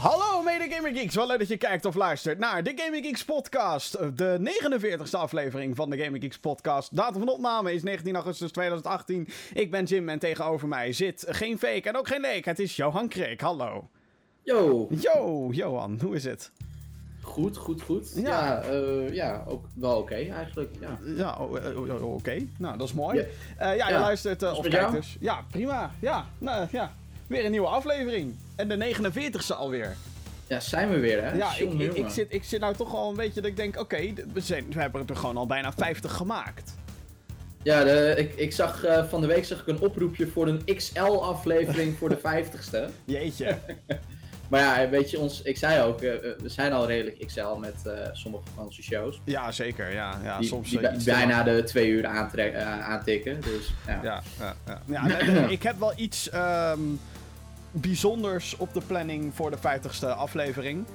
Hallo mede Gamer Geeks, wel leuk dat je kijkt of luistert naar de Gaming Geeks podcast. De 49ste aflevering van de Gaming Geeks podcast. Datum van opname is 19 augustus 2018. Ik ben Jim en tegenover mij zit geen fake en ook geen leek. Het is Johan Kreek, hallo. Yo. Yo, Johan, hoe is het? Goed, goed, goed. Ja. Ja, eh, ja ook wel oké eigenlijk. Ja. Ja, eh, oké. Nou, dat is mooi. Ja. Eh, ja, je Ja. luistert Is of kijkt dus. Ja, prima. Ja, nou ja. Weer een nieuwe aflevering. En de 49ste alweer. ja, zijn we weer hè? Ja, ik, ik, zit, ik zit nou toch al een beetje dat ik denk, oké, we, zijn- we hebben er gewoon al bijna 50 gemaakt. Ja, de, ik, ik zag eh, van de week zag ik een oproepje voor een XL-aflevering voor de 50ste. Jeetje. Maar ja, weet je, ons, ik zei ook, eh, eh, we zijn al redelijk XL met sommige van onze shows. ja, zeker. Ja, ja die soms die bijna de twee uur aantikken. Dus ja. Ja, ja, ja. ja ik heb wel iets ehm, bijzonders op de planning voor de 50ste aflevering.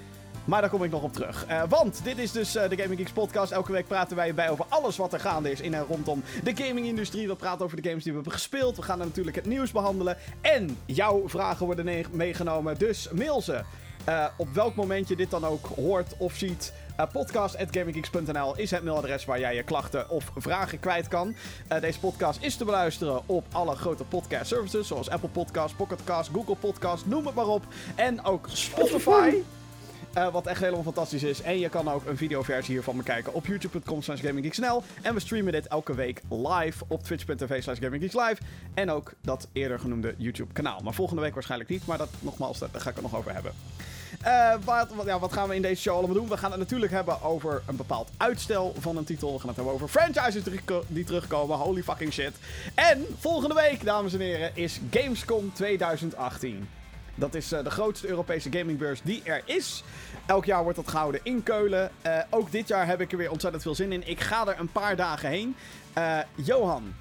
Maar daar kom ik nog op terug. Eh, want dit is dus eh, de Gaming Geeks podcast. Elke week praten wij bij over alles wat er gaande is in en rondom de gaming-industrie. We praten over de games die we hebben gespeeld. We gaan dan natuurlijk het nieuws behandelen. En jouw vragen worden meegenomen. Dus mail ze. Eh, op welk moment je dit dan ook hoort of ziet. Uh, podcast.gaminggeeks.nl is het mailadres waar jij je klachten of vragen kwijt kan. Eh, deze podcast is te beluisteren op alle grote podcast services. Zoals Apple Podcasts, Pocket Casts, Google Podcasts, noem het maar op. En ook Spotify. Eh, wat echt helemaal fantastisch is. En je kan ook een videoversie hiervan bekijken op youtube.com slash gaminggeeksnl. En we streamen dit elke week live op twitch.tv slash gaminggeekslive. En ook dat eerder genoemde YouTube kanaal. Maar volgende week waarschijnlijk niet. Maar dat nogmaals, daar ga ik het nog over hebben. Eh, wat, ja, wat gaan we in deze show allemaal doen? We gaan het natuurlijk hebben over een bepaald uitstel van een titel. We gaan het hebben over franchises die, terugkomen. Holy fucking shit. En volgende week, dames en heren, is Gamescom 2018. Dat is eh, de grootste Europese gamingbeurs die er is. Elk jaar wordt dat gehouden in Keulen. Eh, ook dit jaar heb ik er weer ontzettend veel zin in. Ik ga er een paar dagen heen. Johan,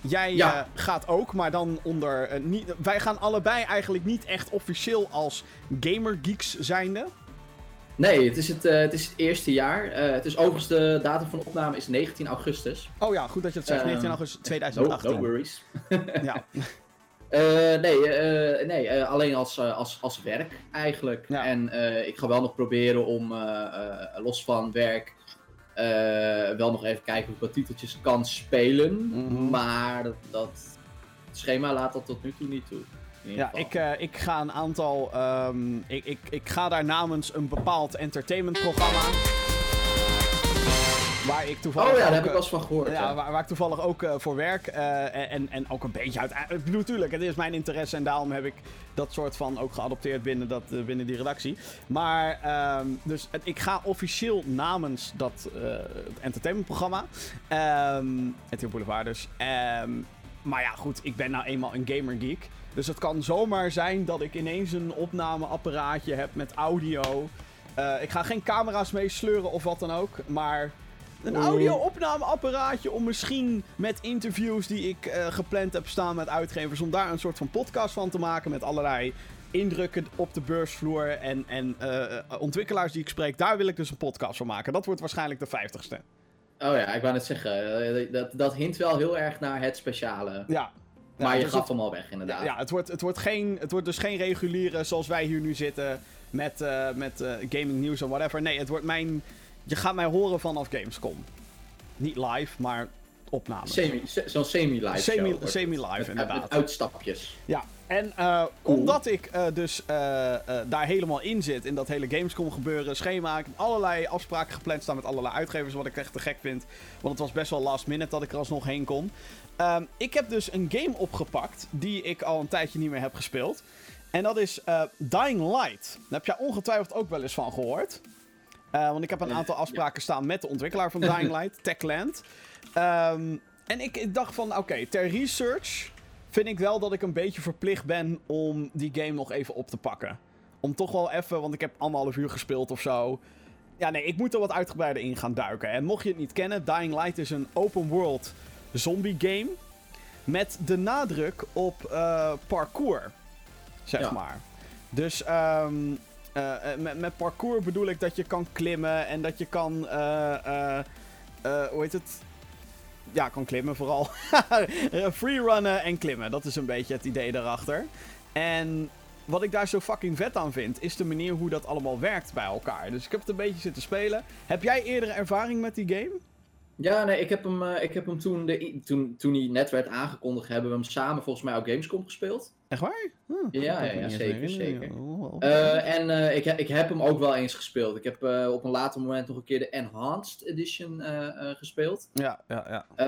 jij Ja. eh, gaat ook, maar dan onder... eh, niet, wij gaan allebei eigenlijk niet echt officieel als gamergeeks zijnde. Nee, het is het, eh, het is het eerste jaar. Het is overigens de datum van opname is 19 augustus. Oh ja, goed dat je het zegt. Ehm, 19 augustus No, 2018. no worries. ja. Nee, nee alleen als, als, als werk eigenlijk. Ja. En ik ga wel nog proberen om los van werk wel nog even kijken of ik wat titeltjes kan spelen. Mhm. Maar dat, dat schema laat dat tot nu toe niet toe. In ieder Ja, geval. ik, eh, ik ga een aantal. ehm, ik, ik, ik ga daar namens een bepaald entertainmentprogramma. Waar ik toevallig. Oh ja, daar heb ik eh, wel eens van gehoord. Ja, ja. waar, waar ik toevallig ook eh, voor werk. eh, en, en ook een beetje uit. Ik bedoel, natuurlijk, het is mijn interesse en daarom heb ik dat soort van ook geadopteerd binnen, dat, binnen die redactie. Maar, ehm, dus het- ik ga officieel namens dat het entertainmentprogramma. ehm RTL Boulevard dus. ehm, maar ja, goed, ik ben nou eenmaal een gamergeek. Dus het kan zomaar zijn dat ik ineens een opnameapparaatje heb met audio. Ik ga geen camera's mee sleuren of wat dan ook. Maar een audio-opnameapparaatje om misschien met interviews die ik eh, gepland heb staan met uitgevers... om daar een soort van podcast van te maken met allerlei indrukken op de beursvloer en, en eh, eh, ontwikkelaars die ik spreek. Daar wil ik dus een podcast van maken. Dat wordt waarschijnlijk de vijftigste. Oh ja, ik wou net zeggen, dat, dat hint wel heel erg naar het speciale. Ja. Maar je dus gaf het- hem al weg inderdaad. Ja, het wordt, het, wordt geen, het wordt dus geen reguliere zoals wij hier nu zitten met, eh, met eh, gaming nieuws en whatever. Nee, het wordt mijn... Je gaat mij horen vanaf Gamescom. Niet live, maar opnames. Semi, se- Zo'n semi-live Semi- show. wordt semi-live, het. Met- inderdaad. Met uitstapjes. Ja, en eh, Cool. omdat ik eh, dus eh, daar helemaal in zit, in dat hele Gamescom gebeuren, schema, ik heb allerlei afspraken gepland staan met allerlei uitgevers, wat ik echt te gek vind. Want het was best wel last minute dat ik er alsnog heen kon. Ehm, ik heb dus een game opgepakt die ik al een tijdje niet meer heb gespeeld. En dat is Dying Light. Daar heb jij ongetwijfeld ook wel eens van gehoord. Eh, want ik heb een aantal afspraken staan met de ontwikkelaar van Dying Light, Techland. Ehm, en ik, ik dacht van, oké, ter research vind ik wel dat ik een beetje verplicht ben om die game nog even op te pakken. Om toch wel even, want ik heb anderhalf uur gespeeld of zo. Ja, nee, ik moet er wat uitgebreider in gaan duiken. En mocht je het niet kennen, Dying Light is een open world zombie game. Met de nadruk op eh, parkour, zeg Ja. maar. Dus ehm, eh, eh, met, parkour bedoel ik dat je kan klimmen en dat je kan, eh, hoe heet het? Ja, kan klimmen vooral. Freerunnen en klimmen, dat is een beetje het idee daarachter. En wat ik daar zo fucking vet aan vind, is de manier hoe dat allemaal werkt bij elkaar. Dus ik heb het een beetje zitten spelen. Heb jij eerdere ervaring met die game? Ja, nee, ik heb hem, uh, ik heb hem toen, de, toen, toen hij net werd aangekondigd, hebben we hem samen volgens mij op Gamescom gespeeld. Echt waar? Hm, ja, ja, ja zeker, zeker. Uh, en uh, ik, ik heb hem ook wel eens gespeeld. Ik heb op een later moment nog een keer de Enhanced Edition gespeeld. Ja, ja, ja.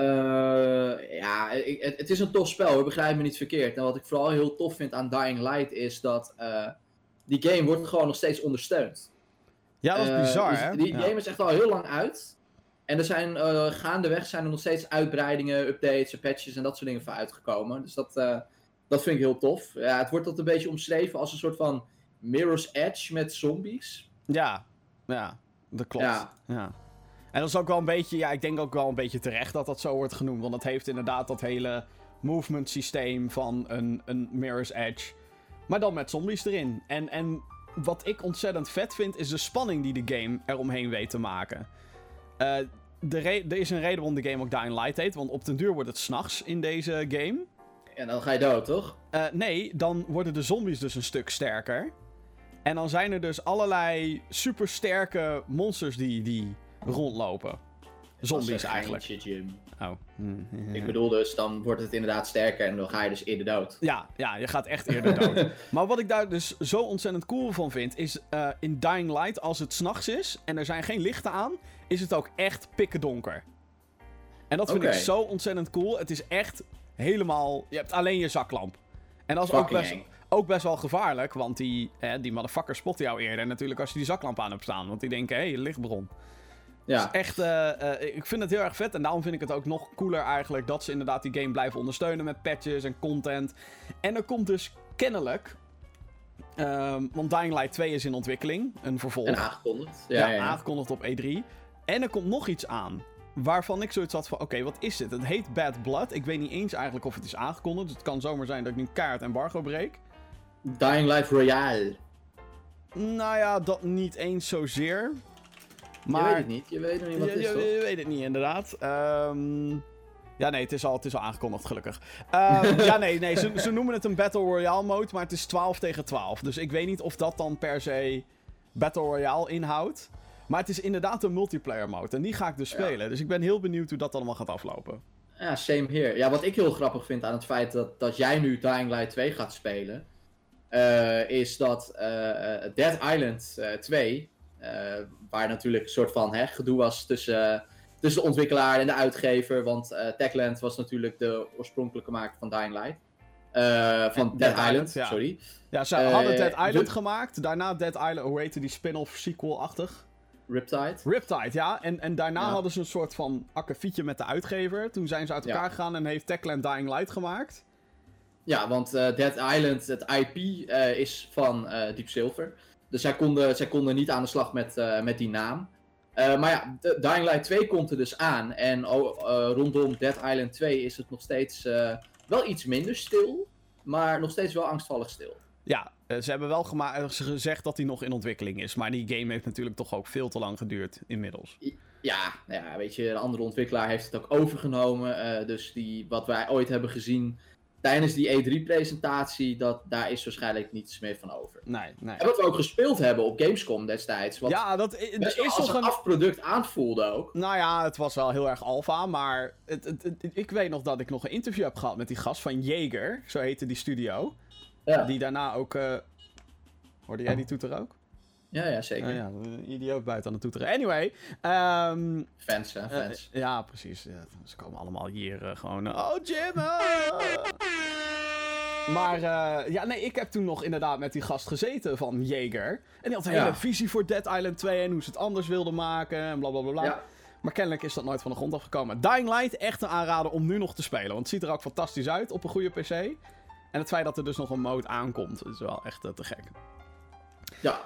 ja, ik, het, het, is een tof spel, hoor, begrijp me niet verkeerd. En wat ik vooral heel tof vind aan Dying Light is dat die game wordt gewoon nog steeds ondersteund. Ja, dat is bizar, dus hè? Die game is echt al heel lang uit. En er zijn uh, gaandeweg zijn er nog steeds uitbreidingen, updates, patches en dat soort dingen voor uitgekomen. Dus dat, uh, dat vind ik heel tof. Ja, het wordt dat een beetje omschreven als een soort van Mirror's Edge met zombies. Ja, ja, dat klopt. Ja. ja. En dat is ook wel een beetje, ja, ik denk ook wel een beetje terecht dat dat zo wordt genoemd. Want het heeft inderdaad dat hele movement systeem van een, een Mirror's Edge. Maar dan met zombies erin. En, en wat ik ontzettend vet vind, is de spanning die de game eromheen weet te maken. Uh, er is een reden waarom de game ook Dying Light heet. Want op den duur wordt het s'nachts in deze game. En dan ga je dood, toch? Uh, nee, dan worden de zombies dus een stuk sterker. En dan zijn er dus allerlei supersterke monsters die, die rondlopen. Zombies eigenlijk. Jim. Oh. Ik bedoel dus, dan wordt het inderdaad sterker en dan ga je dus eerder dood. Ja, ja je gaat echt eerder dood. maar wat ik daar dus zo ontzettend cool van vind, is uh, in Dying Light, als het s'nachts is en er zijn geen lichten aan, is het ook echt pikken donker. En dat vind ik zo ontzettend cool. Het is echt helemaal. Je hebt alleen je zaklamp. En dat is ook best, ook best wel gevaarlijk, want die, hè, die motherfucker spotten jou eerder natuurlijk als je die zaklamp aan hebt staan. Want die denken, hé, hey, lichtbron. Ja. Dus echt, uh, ik vind het heel erg vet. En daarom vind ik het ook nog cooler eigenlijk dat ze inderdaad die game blijven ondersteunen met patches en content. En er komt dus kennelijk. Um, want Dying Light 2 is in ontwikkeling, een vervolg. En aangekondigd. Ja, ja, ja, aangekondigd op E3. En er komt nog iets aan. Waarvan ik zoiets had van: oké, wat is dit? Het heet Bad Blood. Ik weet niet eens eigenlijk of het is aangekondigd. Dus het kan zomaar zijn dat ik nu kaart embargo breek. Dying Light Royale. Nou ja, dat niet eens zozeer. Maar... Je weet het niet. Je weet nog niet wat het is, je, je, weet het niet, inderdaad. Um... Ja, nee, het is al, het is al aangekondigd, gelukkig. Um, ja, nee, nee ze, ze, noemen het een Battle Royale mode, maar het is 12 tegen 12. Dus ik weet niet of dat dan per se Battle Royale inhoudt. Maar het is inderdaad een multiplayer mode. En die ga ik dus spelen. Dus ik ben heel benieuwd hoe dat allemaal gaat aflopen. Ja, same here. Ja, wat ik heel grappig vind aan het feit dat, dat jij nu Dying Light 2 gaat spelen. Uh, is dat uh, Dead Island 2. waar natuurlijk een soort van hè, gedoe was tussen, tussen de ontwikkelaar en de uitgever. Want Techland was natuurlijk de oorspronkelijke maker van Dying Light. van Dead, Dead, Island, sorry. Ja, ze hadden Dead Island gemaakt. Daarna Dead Island, hoe heette die spin-off sequel-achtig? Riptide. Riptide, ja. En, en daarna hadden ze een soort van akkefietje met de uitgever. Toen zijn ze uit elkaar gegaan en heeft Techland Dying Light gemaakt. Ja, want uh, Dead Island, het IP, uh, eh, is van uh, Deep Silver. Dus zij konden, zij konden niet aan de slag met, met die naam. maar ja, Dying Light 2 komt er dus aan. En oh, rondom Dead Island 2 is het nog steeds wel iets minder stil. Maar nog steeds wel angstvallig stil. Ja, eh, ze hebben wel gezegd dat hij nog in ontwikkeling is. Maar die game heeft natuurlijk toch ook veel te lang geduurd inmiddels. Ja, nou ja weet je, een andere ontwikkelaar heeft het ook overgenomen. Uh, dus die, wat wij ooit hebben gezien tijdens die E3-presentatie, dat daar is waarschijnlijk niets meer van over. Nee, nee. En wat we ook gespeeld hebben op Gamescom destijds. Wat ja, dat is, toch een afproduct aanvoelde ook. Nou ja, het was wel heel erg alfa, maar het, het, ik weet nog dat ik nog een interview heb gehad met die gast van Jaeger, zo heette die studio. Ja. Die daarna ook. Uh... Hoorde jij die toeter ook? Ja, ja, zeker. Uh, ja, idioot buiten aan de toeteren. Anyway. Um, fans, hè? Eh, fans. ja, precies. Ja, ze komen allemaal hier gewoon... oh, Jim! Maar ja, nee, ik heb toen nog inderdaad met die gast gezeten van Jaeger. En die had een hele visie voor Dead Island 2 en hoe ze het anders wilden maken en bla bla bla. bla. Ja. Maar kennelijk is dat nooit van de grond afgekomen. Dying Light, echt een aanrader om nu nog te spelen. Want het ziet er ook fantastisch uit op een goede PC. En het feit dat er dus nog een mode aankomt, is wel echt uh, te gek. Ja.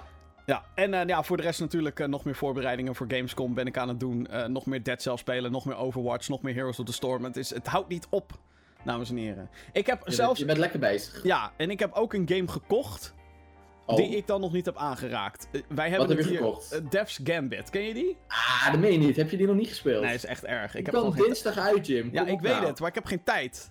Ja, en uh, ja, voor de rest natuurlijk uh, nog meer voorbereidingen voor Gamescom ben ik aan het doen. nog meer Dead Cell spelen, nog meer Overwatch, nog meer Heroes of the Storm. Het, is, het houdt niet op, dames en heren. Ik heb je zelfs... Bent, je bent lekker bezig. Ja, en ik heb ook een game gekocht. Oh. Die ik dan nog niet heb aangeraakt. wij hebben Wat heb je hier. gekocht? Devs Gambit. Ken je die? Ah, dat meen je niet. Heb je die nog niet gespeeld? Nee, is echt erg. Ik heb kan dinsdag uit, Jim. ja, ik weet het, maar ik heb geen tijd.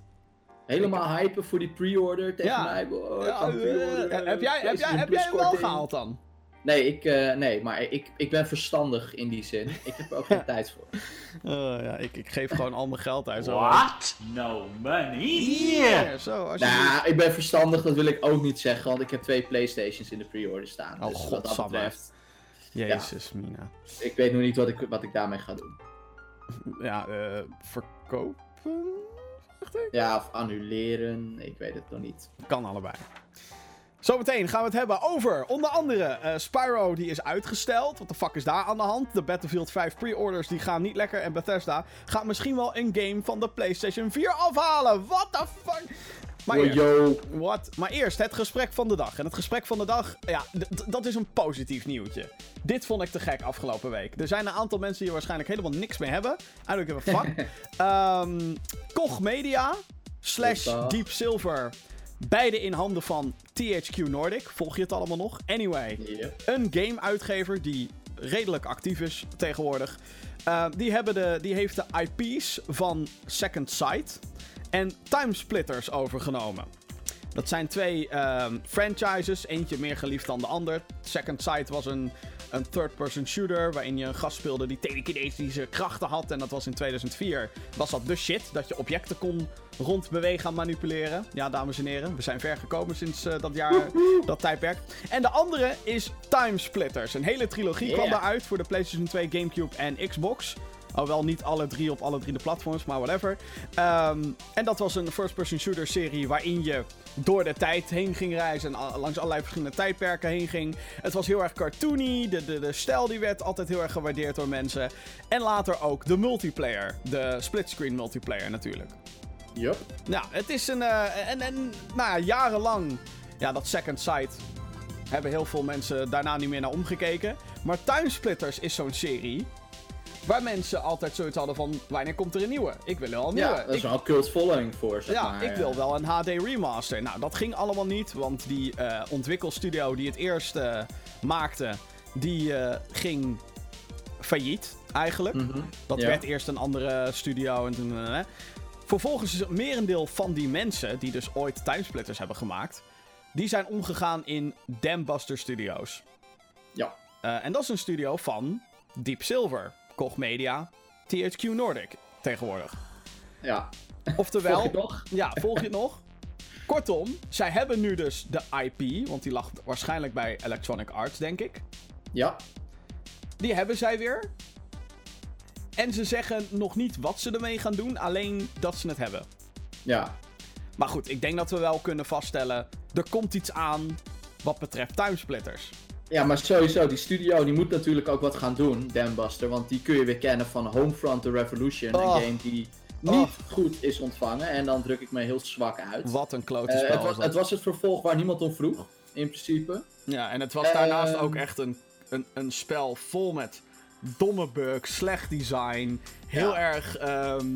Helemaal hypen voor die pre-order tegen Ja. mij. Oh, Ja, heb jij, heb jij, heb jij hem wel gehaald dan? Nee, ik, eh, nee maar ik, ik ben verstandig in die zin. Ik heb er ook geen tijd voor. Eh, ja, ik, ik geef gewoon al mijn geld uit. Zo. What? No money. Hier, zo, als je... Nou, ik ben verstandig, dat wil ik ook niet zeggen, want ik heb twee Playstations in de pre-order staan. Oh, dus wat dat betreft, Jezus, Mina. ik weet nog niet wat ik, wat ik daarmee ga doen. Ja, eh, Ja, of annuleren, ik weet het nog niet. Kan allebei. Zometeen gaan we het hebben over onder andere eh, Spyro die is uitgesteld. Wat de fuck is daar aan de hand? De Battlefield 5 pre-orders die gaan niet lekker. En Bethesda gaat misschien wel een game van de PlayStation 4 afhalen. What the fuck? Maar eerst, yo. what? maar eerst het gesprek van de dag. En het gesprek van de dag, ja, dat is een positief nieuwtje. Dit vond ik te gek afgelopen week. Er zijn een aantal mensen die waarschijnlijk helemaal niks mee hebben. I don't give a fuck. Ehm Koch Media slash. Deep Silver. Beide in handen van THQ Nordic. Volg je het allemaal nog? Anyway, een game-uitgever die redelijk actief is tegenwoordig. Eh, die, hebben de, die heeft de IP's van Second Sight en Timesplitters overgenomen. Dat zijn twee ehm, franchises, eentje meer geliefd dan de ander. Second Sight was een, een third-person shooter waarin je een gast speelde die telekinetische krachten had. En dat was in 2004. Was dat de shit, dat je objecten kon rondbewegen en manipuleren. Ja, dames en heren, we zijn ver gekomen sinds eh, dat jaar, dat tijdperk. En de andere is Timesplitters. Een hele trilogie kwam Yeah. daaruit voor de PlayStation 2, Gamecube en Xbox. Alhoewel niet alle drie op alle drie de platforms, maar whatever. Ehm, en dat was een first-person shooter serie waarin je door de tijd heen ging reizen. En langs allerlei verschillende tijdperken heen ging. Het was heel erg cartoony. De, de, de stijl die werd altijd heel erg gewaardeerd door mensen. En later ook de multiplayer. De splitscreen multiplayer natuurlijk. Yup. Nou, het is een. eh, en, en nou, ja, jarenlang. Ja, dat Second Sight. Hebben heel veel mensen daarna niet meer naar omgekeken. Maar Timesplitters is zo'n serie. Waar mensen altijd zoiets hadden van. Wanneer komt er een nieuwe? Ik wil wel een nieuwe. Ja, dat is Ik- wel cult following voor, zeg ja, maar. ik wil wel een HD remaster. Nou, dat ging allemaal niet, want die eh, ontwikkelstudio die het eerst eh, maakte, die eh, ging failliet eigenlijk. Mhm. Dat Ja. werd eerst een andere studio en toen... Vervolgens is het merendeel van die mensen, die dus ooit Timesplitters hebben gemaakt, die zijn omgegaan in Dambuster Studios. Ja. En dat is een studio van Deep Silver, Koch Media, THQ Nordic tegenwoordig. Ja. Oftewel... Volg je nog? Ja, volg je het nog? Kortom, zij hebben nu dus de IP, want die lag waarschijnlijk bij Electronic Arts, denk ik. Ja. Die hebben zij weer. En ze zeggen nog niet wat ze ermee gaan doen, alleen dat ze het hebben. Ja. Maar goed, ik denk dat we wel kunnen vaststellen, er komt iets aan wat betreft timesplitters. Ja, maar sowieso, die studio die moet natuurlijk ook wat gaan doen, Dambuster. Want die kun je weer kennen van Homefront The Revolution. Oh. Een game die niet Oh. goed is ontvangen. En dan druk ik me heel zwak uit. Wat een klote spel het, was, het was het vervolg waar niemand om vroeg, in principe. Ja, en het was daarnaast Ehm. ook echt een, een, een spel vol met domme bugs, slecht design, heel Ja. erg ehm,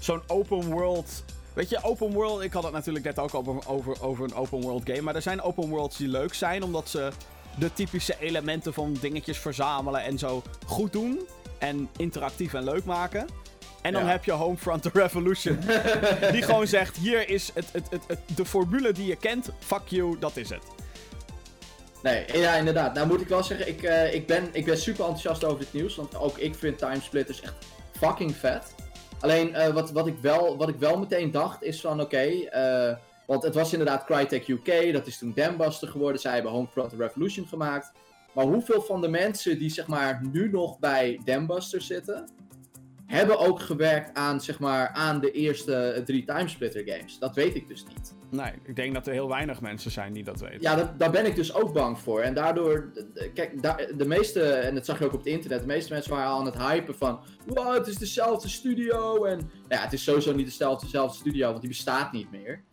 zo'n open world. Weet je, open world, ik had het natuurlijk net ook over, over, over een open world game, maar er zijn open worlds die leuk zijn, omdat ze de typische elementen van dingetjes verzamelen en zo goed doen en interactief en leuk maken. En dan Ja. heb je Homefront The Revolution, die gewoon zegt, hier is het, het, het, het, de formule die je kent, fuck you, dat is het. Nee, ja, inderdaad. Nou moet ik wel zeggen, ik, eh, ik, ben, ik ben super enthousiast over dit nieuws. Want ook ik vind Timesplitters echt fucking vet. Alleen eh, wat, wat, ik wel, wat ik wel meteen dacht is van oké, eh, want het was inderdaad Crytek UK, dat is toen Dambuster geworden. Zij hebben Homefront The Revolution gemaakt. Maar hoeveel van de mensen die zeg maar nu nog bij Dambuster zitten, hebben ook gewerkt aan, zeg maar, aan de eerste drie Timesplitter games? Dat weet ik dus niet. Nee, ik denk dat er heel weinig mensen zijn die dat weten. Ja, dat, daar ben ik dus ook bang voor. En daardoor, kijk, daar- de meeste, en dat zag je ook op het internet, de meeste mensen waren al aan het hypen van, wow, het is dezelfde studio. En nou ja, het is sowieso niet dezelfde, dezelfde studio, want die bestaat niet meer.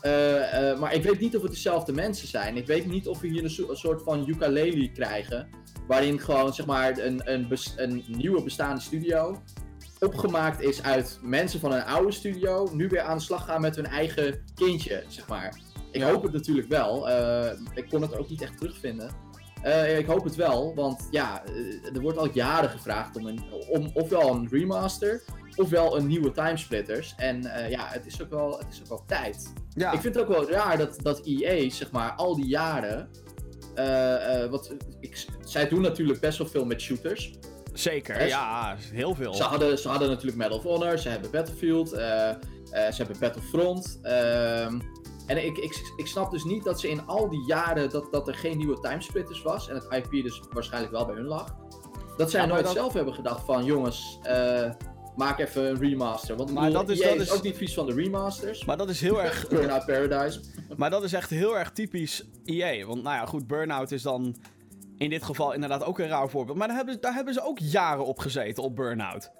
Eh, eh, maar ik weet niet of het dezelfde mensen zijn. Ik weet niet of we hier een, so- een soort van ukulele krijgen. Waarin gewoon, zeg maar, een, een, een nieuwe bestaande studio opgemaakt is uit mensen van een oude studio. Nu weer aan de slag gaan met hun eigen kindje, zeg maar. Ik hoop het natuurlijk wel. Eh, ik kon het ook niet echt terugvinden. Eh, ik hoop het wel, want ja, eh, er wordt al jaren gevraagd om, een, om ofwel een remaster, ofwel een nieuwe timesplitters. En eh, ja, het is, ook wel, het is ook wel tijd. Ja, Ik vind het ook wel raar dat, dat EA, zeg maar, al die jaren. wat, ik, zij doen natuurlijk best wel veel met shooters. zeker. Ja, heel veel. Ze hadden, ze hadden natuurlijk Medal of Honor, ze hebben Battlefield, ze hebben Battlefront. ehm, en ik, ik, ik snap dus niet dat ze in al die jaren dat, dat er geen nieuwe timesplitters was. En het IP dus waarschijnlijk wel bij hun lag. Dat zij Ja, nooit dat- zelf hebben gedacht van jongens, eh, maak even een remaster. Want Maar bedoel, dat is- dat is- ook niet vies van de remasters. Maar dat is heel erg... Burnout Paradise. Maar dat is echt heel erg typisch EA. Want nou ja, goed, Burnout is dan in dit geval inderdaad ook een raar voorbeeld. Maar daar hebben, daar hebben ze ook jaren op gezeten, op Burnout.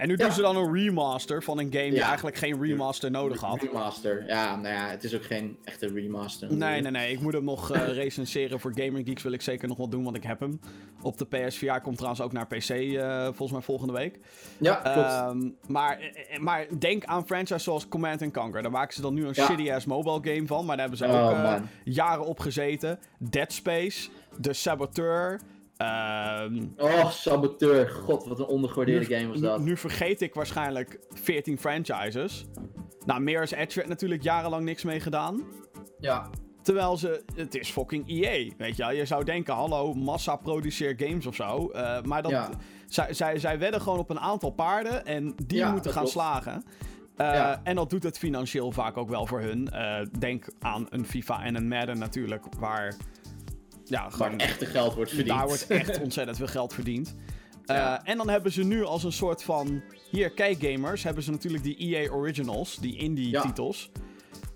En nu Ja. doen ze dan een remaster van een game die Ja. eigenlijk geen remaster nodig had. Remaster. Ja, nou ja, het is ook geen echte remaster. Nee, nee, nee. Ik moet hem nog eh, recenseren voor Gamer Geeks. Wil ik zeker nog wel doen, want ik heb hem. Op de PSVR komt trouwens ook naar PC, eh, volgens mij volgende week. Ja, klopt. Ehm, maar, eh, maar denk aan franchises zoals Command Conquer. Daar maken ze dan nu een Ja. shitty-ass mobile game van. Maar daar hebben ze Oh, ook man. jaren op gezeten. Dead Space, The Saboteur. Ehm, Oh, Saboteur. God, wat een ondergewaardeerde game was dat. Nu, vergeet ik waarschijnlijk 14 franchises. Nou, Mirror's Edge werd natuurlijk jarenlang niks mee gedaan. Ja, Terwijl ze, het is fucking EA, weet je wel. Je zou denken, hallo, massa produceer games of zo. Eh, maar dat, Ja. zij, zij, zij wedden gewoon op een aantal paarden en die Ja, moeten gaan klopt. slagen. Eh, Ja. En dat doet het financieel vaak ook wel voor hun. Eh, denk aan een FIFA en een Madden natuurlijk, waar... Ja, waar gewoon, echte geld wordt verdiend. daar wordt echt ontzettend veel geld verdiend. Eh. En dan hebben ze nu als een soort van... Hier, kijk gamers, hebben ze natuurlijk die EA Originals, die indie Ja. titels.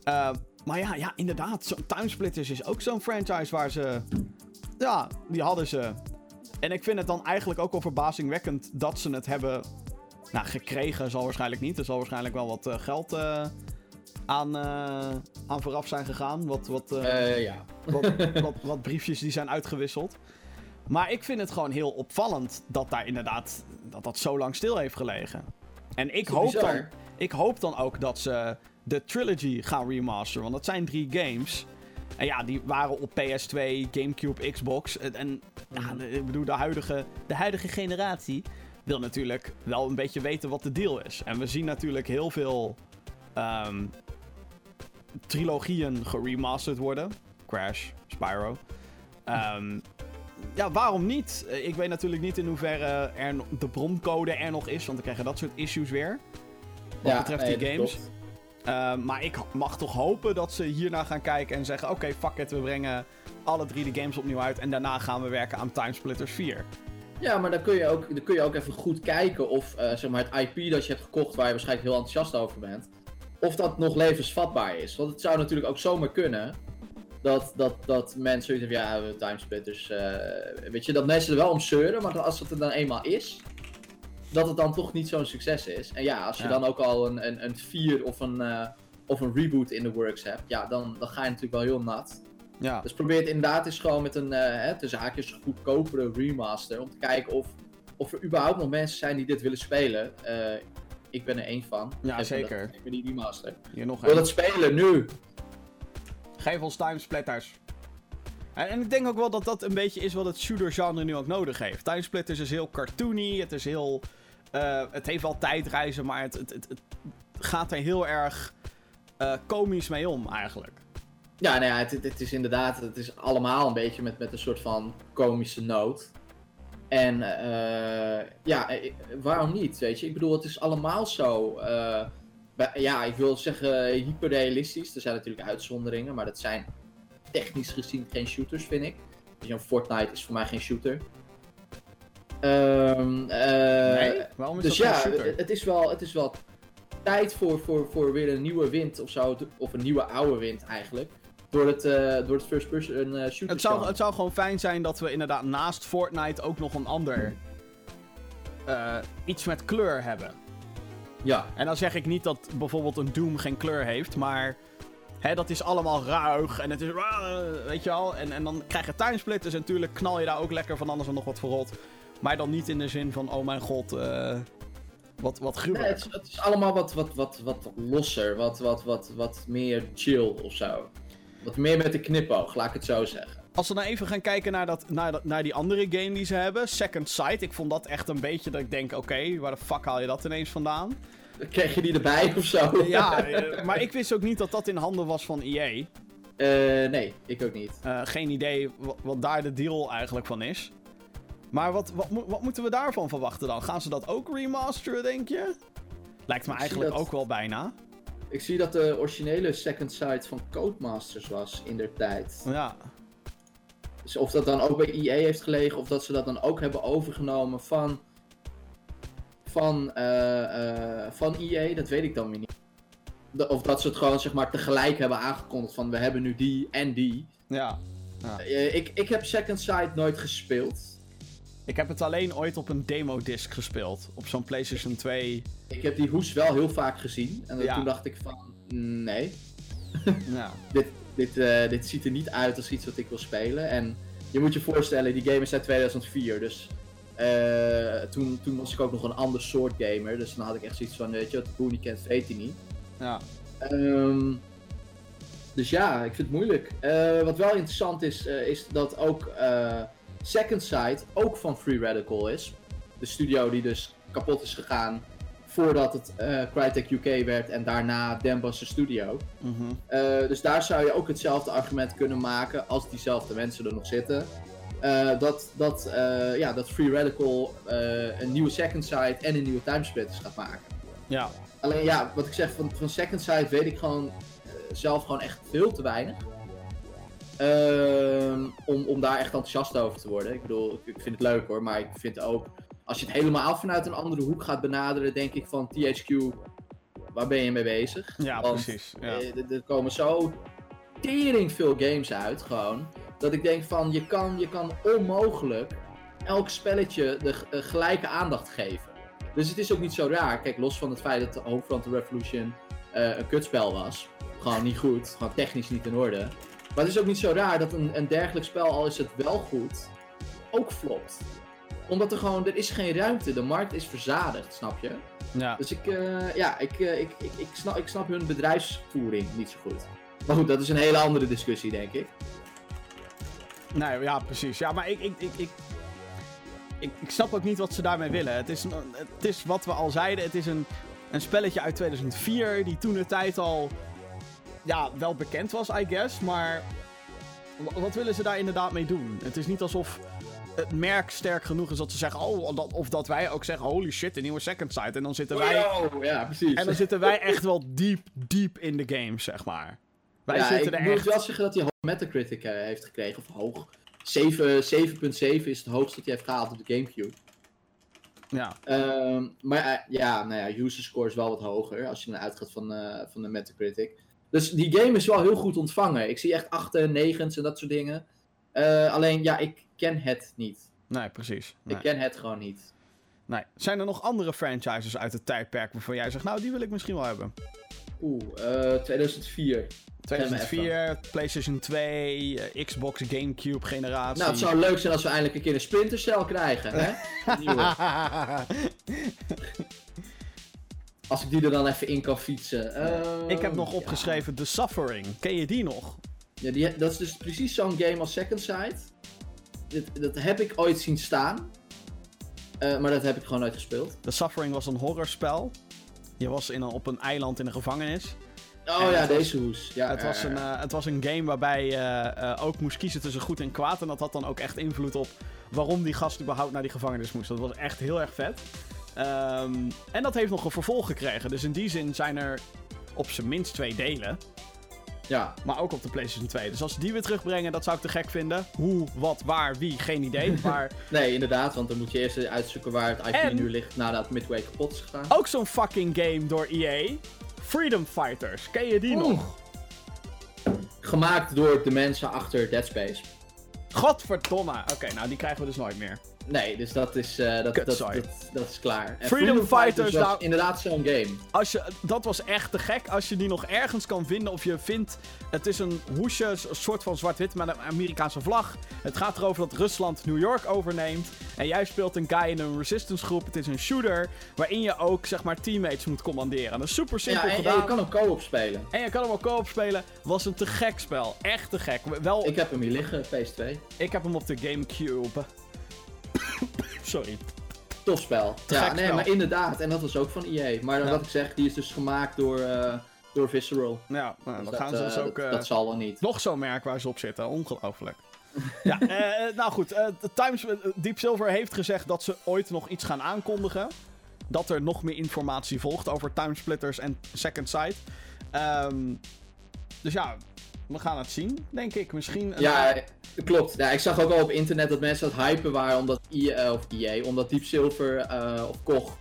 Eh, maar ja, ja, inderdaad, Timesplitters is ook zo'n franchise waar ze... Ja, die hadden ze. En ik vind het dan eigenlijk ook wel verbazingwekkend dat ze het hebben... Nou, gekregen zal waarschijnlijk niet. Er zal waarschijnlijk wel wat eh, geld aan, eh, aan vooraf zijn gegaan. Wat, wat, eh, Eh, ja. wat, wat, wat briefjes die zijn uitgewisseld. Maar ik vind het gewoon heel opvallend dat daar inderdaad dat dat zo lang stil heeft gelegen. En ik hoop, bizar? dan, ik hoop dan ook dat ze de trilogy gaan remasteren. Want dat zijn drie games. En ja, die waren op PS2, Gamecube, Xbox. En, en ja, de- ik bedoel, de huidige, de huidige generatie wil natuurlijk wel een beetje weten wat de deal is. En we zien natuurlijk heel veel ehm, trilogieën geremasterd worden. Crash, Spyro. Ehm, ja, waarom niet? Eh, Ik weet natuurlijk niet in hoeverre er de broncode er nog is, want dan krijgen dat soort issues weer. Wat Ja, betreft die games. Ehm, maar ik mag toch hopen dat ze hiernaar gaan kijken en zeggen: Oké, fuck it, we brengen alle drie de games opnieuw uit. En daarna gaan we werken aan Timesplitters 4. Ja, maar dan kun je ook, dan kun je ook even goed kijken of eh, zeg maar het IP dat je hebt gekocht, waar je waarschijnlijk heel enthousiast over bent, of dat nog levensvatbaar is. Want het zou natuurlijk ook zomaar kunnen dat, dat, dat mensen zoiets hebben, ja, we timesplitters, eh weet je, dat mensen er wel om zeuren, maar als het er dan eenmaal is, dat het dan toch niet zo'n succes is. En ja, als je Ja. dan ook al een, een, een 4 of een, eh, of een reboot in de works hebt, ja, dan, dan ga je natuurlijk wel heel nat. Ja, Dus probeer het inderdaad eens gewoon met een eh hè, tussen haakjes goedkopere remaster. Om te kijken of, of er überhaupt nog mensen zijn die dit willen spelen. Ik ben er één van. Ja, Geef me zeker. dat- geef me die remaster. hier nog Ik wil het spelen nu. Geef ons Timesplitters. En, en ik denk ook wel dat dat een beetje is wat het shooter-genre nu ook nodig heeft. Timesplitters is heel cartoony, het is heel. eh, het heeft wel tijdreizen, maar het, het, het, het gaat er heel erg eh, komisch mee om eigenlijk. Ja, nou ja, het, het, het is inderdaad, het is allemaal een beetje met, met een soort van komische noot. En eh, ja, eh, waarom niet, weet je? Ik bedoel, het is allemaal zo, eh, bij- ja, ik wil zeggen hyperrealistisch. Er zijn natuurlijk uitzonderingen, maar dat zijn technisch gezien geen shooters, vind ik. Dus een Fortnite is voor mij geen shooter. Ehm, eh, nee? Waarom is dus dat ja, geen shooter? het, het is wel, het is wel tijd voor, voor, voor weer een nieuwe wind of zo. Of een nieuwe oude wind eigenlijk. Door het, eh, door het first person eh shooter Het zou, het zou gewoon fijn zijn dat we inderdaad naast Fortnite ook nog een ander. eh, iets met kleur hebben. Ja, En dan zeg ik niet dat bijvoorbeeld een Doom geen kleur heeft, maar. Hè, dat is allemaal ruig en het is. Weet je wel? En, en dan krijg je timesplitters en natuurlijk knal je daar ook lekker van alles en nog wat verrot. Maar dan niet in de zin van: oh mijn god, wat, wat nee, gruwelijk. het, is, het is allemaal wat, wat, wat, wat losser. Wat, wat, wat, wat meer chill of zo. Wat meer met de knipoog, laat ik het zo zeggen. Als we nou even gaan kijken naar, dat, naar, dat, naar die andere game die ze hebben, Second Sight. Ik vond dat echt een beetje dat ik denk, oké, waar de fuck haal je dat ineens vandaan? Kreeg je die erbij of zo? Ja, eh, maar ik wist ook niet dat dat in handen was van EA. Eh, nee, ik ook niet. Eh, geen idee wat, wat daar de deal eigenlijk van is. Maar wat, wat, mo- wat moeten we daarvan verwachten dan? Gaan ze dat ook remasteren, denk je? Lijkt me eigenlijk dat- ook wel bijna. Ik zie dat de originele Second Sight van Codemasters was in der tijd. Ja. Dus of dat dan ook bij EA heeft gelegen, of dat ze dat dan ook hebben overgenomen van. van, eh, van EA, dat weet ik dan weer niet. De- of dat ze het gewoon zeg maar tegelijk hebben aangekondigd van we hebben nu die en die. Ja. Eh, ik, ik heb Second Sight nooit gespeeld. Ik heb het alleen ooit op een demo-disc gespeeld. Op zo'n PlayStation 2. Ik heb die hoes wel heel vaak gezien. En Ja. toen dacht ik van, nee, Ja. dit, dit, eh, dit ziet er niet uit als iets wat ik wil spelen. En je moet je voorstellen, die game is uit 2004. Dus eh, toen, toen was ik ook nog een ander soort gamer. Dus dan had ik echt zoiets van, weet je, wat Boenie kent, weet hij niet. Ja. Ehm, dus ja, ik vind het moeilijk. Eh, wat wel interessant is, is dat ook Second Sight ook van Free Radical is. De studio die dus kapot is gegaan voordat het eh Crytek UK werd en daarna Dembasser Studio. Mhm. Eh, dus daar zou je ook hetzelfde argument kunnen maken als diezelfde mensen er nog zitten. Eh, dat, dat, ja, dat Free Radical een nieuwe Second Sight en een nieuwe Timesplitters gaat maken. Ja. Alleen ja, wat ik zeg van, van Second Sight weet ik gewoon zelf gewoon echt veel te weinig. Ehm, om, om daar echt enthousiast over te worden. Ik bedoel, ik, ik vind het leuk hoor, maar ik vind ook, als je het helemaal vanuit een andere hoek gaat benaderen, denk ik van THQ, waar ben je mee bezig? Ja, Want, precies. Ja. eh, er- er komen zo tering veel games uit gewoon, dat ik denk van, je kan, je kan onmogelijk elk spelletje de eh, gelijke aandacht geven. Dus het is ook niet zo raar. Kijk, los van het feit dat de Homefront Revolution eh, een kutspel was. Gewoon niet goed. Gewoon technisch niet in orde. Maar het is ook niet zo raar dat een, een dergelijk spel, al is het wel goed, ook flopt. Omdat er gewoon, er is geen ruimte. De markt is verzadigd, snap je? ja. Dus ik, eh, ja, ik, eh, ik, ik, ik, snap, ik snap hun bedrijfsvoering niet zo goed. Maar goed, dat is een hele andere discussie, denk ik. Nee, ja, precies. Ja, maar ik, ik, ik, ik, ik, ik snap ook niet wat ze daarmee willen. Het is, een- het is wat we al zeiden, het is een, een spelletje uit 2004 die toen de tijd al ja, wel bekend was, I guess. Maar wa- wat willen ze daar inderdaad mee doen? Het is niet alsof het merk sterk genoeg is dat ze zeggen, oh, dat, of dat wij ook zeggen, holy shit, een nieuwe Second Sight. En dan zitten wij, Oh, ja, precies. en dan zitten wij echt wel diep, diep in de game, zeg maar. Wij ja, zitten ik er moet echt... wel zeggen dat hij hoog Metacritic eh, heeft gekregen. Of hoog. 7 7.7 is het hoogste dat hij heeft gehaald op de Gamecube. Ja, Ehm, maar eh, ja, nou ja, user score is wel wat hoger als je dan uitgaat van, eh, van de Metacritic. Dus die game is wel heel goed ontvangen. Ik zie echt 8 en 9's en dat soort dingen. Eh, alleen, ja, ik ken het niet. nee, precies. Nee. Ik ken het gewoon niet. Nee. Zijn er nog andere franchises uit het tijdperk waarvan jij zegt, nou, die wil ik misschien wel hebben? Oeh, eh 2004. 2004, PlayStation 2, eh, Xbox, Gamecube generatie. Nou, het zou leuk zijn als we eindelijk een keer een Splinter Cell krijgen, hè? Als ik die er dan even in kan fietsen. Ik heb nog ja. opgeschreven The Suffering. Ken je die nog? Ja, die, dat is dus precies zo'n game als Second Sight. Dit, dat heb ik ooit zien staan. Eh, maar dat heb ik gewoon nooit gespeeld. The Suffering was een horrorspel. Je was in een, op een eiland in een gevangenis. Oh En ja, was- deze hoes. Ja, het, was een, eh, het was een game waarbij je eh, ook moest kiezen tussen goed en kwaad. En dat had dan ook echt invloed op waarom die gast überhaupt naar die gevangenis moest. Dat was echt heel erg vet. Ehm, en dat heeft nog een vervolg gekregen. Dus in die zin zijn er op zijn minst twee delen. ja. Maar ook op de PlayStation 2. Dus als ze die weer terugbrengen, dat zou ik te gek vinden. Hoe, wat, waar, wie, geen idee. Maar Nee, inderdaad, want dan moet je eerst uitzoeken waar het IP En- nu ligt nadat Midway kapot is gegaan. ook zo'n fucking game door EA. Freedom Fighters. Ken je die Oeh. nog? Gemaakt door de mensen achter Dead Space. Godverdomme. Oké, nou die krijgen we dus nooit meer. Nee, dus dat is, eh, dat, dat, dat, dat is klaar. Freedom Fighters, was nou- inderdaad zo'n game. Als je, dat was echt te gek. Als je die nog ergens kan vinden of je vindt... Het is een hoesje, een soort van zwart-wit met een Amerikaanse vlag. Het gaat erover dat Rusland New York overneemt. En jij speelt een guy in een resistance groep. Het is een shooter waarin je ook, zeg maar, teammates moet commanderen. Dat is super simpel Ja, en, en gedaan. je kan hem co-op spelen. En je kan hem ook co-op spelen. Was een te gek spel. Echt te gek. Wel, Ik heb hem hier liggen, PS2. ik heb hem op de Gamecube. Sorry. Tof spel. Te ja, nee, spel. maar inderdaad. En dat was ook van EA. Maar Ja. wat ik zeg, die is dus gemaakt door, eh, door Visceral. Ja, nou, Dus dan gaan ze dat, dus eh, ook... dat, eh, dat zal wel niet. Nog zo'n merk waar ze op zitten. Ongelooflijk. ja, eh, nou goed. eh, Times, eh, Deep Silver heeft gezegd dat ze ooit nog iets gaan aankondigen. Dat er nog meer informatie volgt over timesplitters en Second Sight. Ehm, dus ja, we gaan het zien, denk ik. Misschien. Ja, eh, klopt. Ja, ik zag ook al op internet dat mensen het hypen waren omdat EA, of EA, omdat Deep Silver eh, of Koch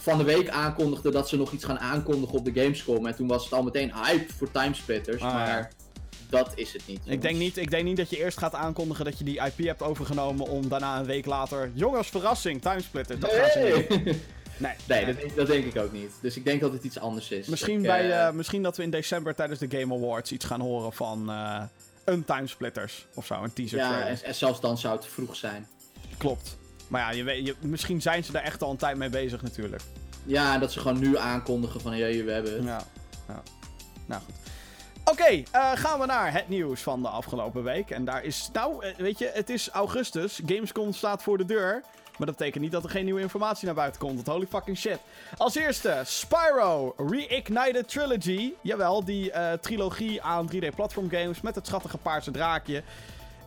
van de week aankondigde dat ze nog iets gaan aankondigen op de Gamescom. En toen was het al meteen hype voor timesplitters, Ah, maar ja. dat is het niet. ik, denk niet, ik denk niet dat je eerst gaat aankondigen dat je die IP hebt overgenomen. om daarna een week later. Jongens, verrassing, timesplitters. Dat gaan ze niet doen. Nee, Nee, nee dat, denk- dat denk ik ook niet. Dus ik denk dat het iets anders is. Misschien, Ik, bij, eh, eh, misschien dat we in december tijdens de Game Awards iets gaan horen van eh, een Timesplitters of zo, een teaser ja, trailer. en, en zelfs dan zou het vroeg zijn. Klopt. Maar ja, je weet, je, misschien zijn ze daar echt al een tijd mee bezig natuurlijk. Ja, en dat ze gewoon nu aankondigen van, jee, we hebben het. Ja, ja. Nou goed. Oké, eh, gaan we naar het nieuws van de afgelopen week. En daar is, nou, weet je, het is augustus. Gamescom staat voor de deur. Maar dat betekent niet dat er geen nieuwe informatie naar buiten komt. Holy fucking shit. Als eerste, Spyro Reignited Trilogy. Jawel, die eh, trilogie aan 3D-platform games met het schattige paarse draakje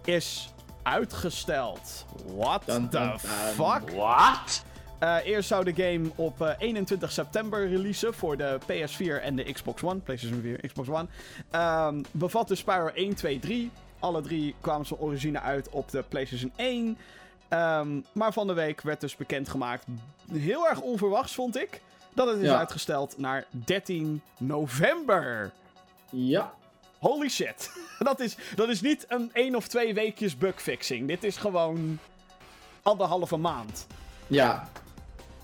is uitgesteld. What Dun, the dun. fuck? What? Eh, eerst zou de game op eh, 21 september releasen voor de PS4 en de Xbox One. PlayStation 4, Xbox One. Ehm bevat de Spyro 1, 2, 3. Alle drie kwamen ze origine uit op de PlayStation 1. Ehm, maar van de week werd dus bekendgemaakt, heel erg onverwachts vond ik, dat het is Ja. uitgesteld naar 13 november. Ja, Holy shit. dat, is, dat is niet een één of twee weekjes bugfixing. Dit is gewoon anderhalve maand. Ja.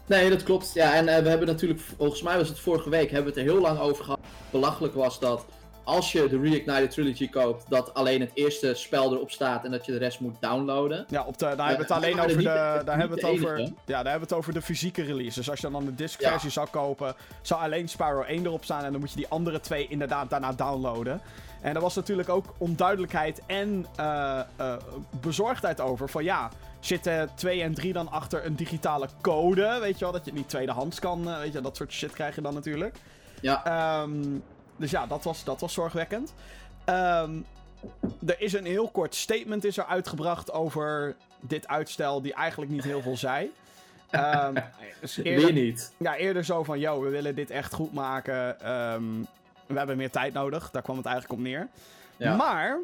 Nee, dat klopt. Ja, en eh, we hebben natuurlijk, volgens mij was het vorige week, hebben we het er heel lang over gehad. Belachelijk was dat als je de Reignited Trilogy koopt, dat alleen het eerste spel erop staat en dat je de rest moet downloaden. Ja, op de, daar hebben we het maar alleen over de, daar hebben we het over, ja, daar hebben we het over de fysieke release. Dus als je dan de disc Ja. versie zou kopen, zou alleen Spyro 1 erop staan en dan moet je die andere twee inderdaad daarna downloaden. En er was natuurlijk ook onduidelijkheid en eh, eh, bezorgdheid over van ja, zitten 2 en 3 dan achter een digitale code, weet je wel, dat je het niet tweedehands kan, eh, weet je, dat soort shit krijg je dan natuurlijk. Ja, Ehm, dus ja, dat was, dat was zorgwekkend. Ehm, er is een heel kort statement is er uitgebracht over dit uitstel, die eigenlijk niet heel veel zei. Dus weer eerder, niet. ja, eerder zo van, yo, we willen dit echt goed maken. Ehm, we hebben meer tijd nodig. Daar kwam het eigenlijk op neer. Ja. Maar,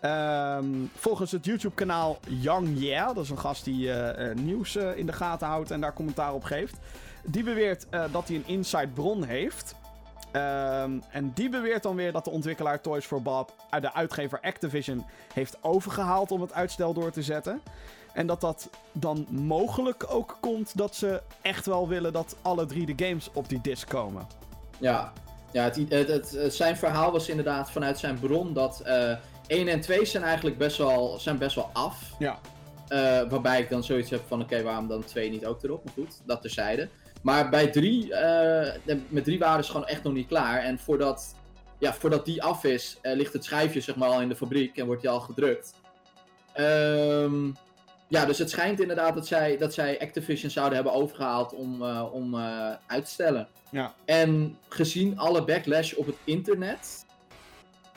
ehm, volgens het YouTube-kanaal Young Yeah, dat is een gast die eh, eh, nieuws eh, in de gaten houdt en daar commentaar op geeft. Die beweert eh, dat hij een inside bron heeft. Ehm, en die beweert dan weer dat de ontwikkelaar Toys for Bob uit de uitgever Activision heeft overgehaald om het uitstel door te zetten. En dat dat dan mogelijk ook komt dat ze echt wel willen dat alle drie de games op die disc komen. Ja, ja het, het, zijn verhaal was inderdaad vanuit zijn bron dat eh 1 en 2 zijn eigenlijk best wel, zijn best wel af. Ja. Eh, waarbij ik dan zoiets heb van, oké, waarom dan 2 niet ook erop? Maar goed, dat terzijde. Maar bij 3, eh, met 3 waren ze gewoon echt nog niet klaar. En voordat, ja, voordat die af is, eh, ligt het schijfje zeg maar al in de fabriek en wordt die al gedrukt. Ehm, ja, dus het schijnt inderdaad dat zij, dat zij Activision zouden hebben overgehaald om, eh, om uit te stellen. Ja. En gezien alle backlash op het internet,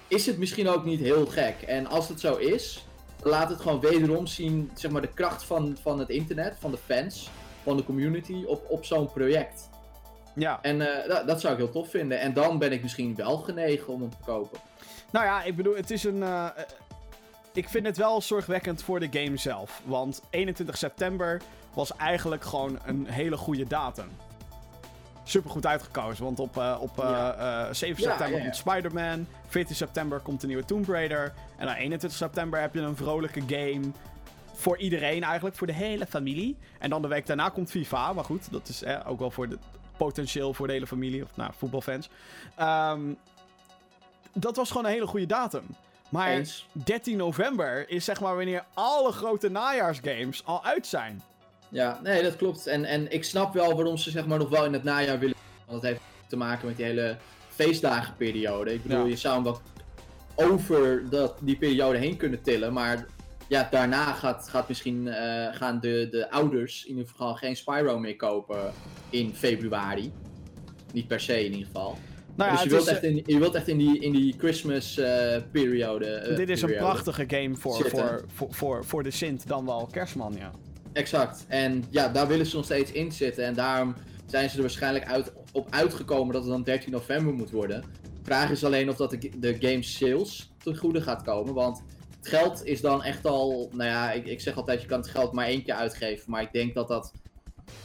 is het misschien ook niet heel gek. En als het zo is, laat het gewoon wederom zien, zeg maar, de kracht van, van het internet, van de fans, van de community op, op zo'n project. Ja. En eh, dat, dat zou ik heel tof vinden. En dan ben ik misschien wel genegen om hem te kopen. Nou ja, ik bedoel, het is een. eh, eh, ik vind het wel zorgwekkend voor de game zelf. Want 21 september was eigenlijk gewoon een hele goede datum. Super goed uitgekozen, want op, op eh, Ja. eh, 7 Ja, september ja, ja. komt Spider-Man. 14 september komt de nieuwe Tomb Raider. En dan 21 september heb je een vrolijke game. Voor iedereen eigenlijk, voor de hele familie. En dan de week daarna komt FIFA. Maar goed, dat is eh, ook wel voor de, potentieel voor de hele familie. Of nou, voetbalfans. Ehm, dat was gewoon een hele goede datum. Maar Eens. 13 november is zeg maar wanneer alle grote najaarsgames al uit zijn. Ja, nee, dat klopt. En, en ik snap wel waarom ze zeg maar nog wel in het najaar willen. Want dat heeft te maken met die hele feestdagenperiode. Ik bedoel, Ja. je zou hem wel over dat, die periode heen kunnen tillen. Maar ja, daarna gaat, gaat misschien, eh, gaan de, de ouders in ieder geval geen Spyro meer kopen in februari. Niet per se in ieder geval. Nou ja, dus je wilt, is, echt in, je wilt echt in die, in die Christmas eh, periode. eh, dit is een prachtige game voor, Zitten. voor, voor, voor, voor de Sint dan wel kerstman, ja. Exact. En ja, daar willen ze nog steeds in zitten. En daarom zijn ze er waarschijnlijk uit, op uitgekomen dat het dan 13 november moet worden. Vraag is alleen of dat de, de game sales ten goede gaat komen. Want het geld is dan echt al. Nou ja, ik, ik zeg altijd: je kan het geld maar één keer uitgeven. Maar ik denk dat dat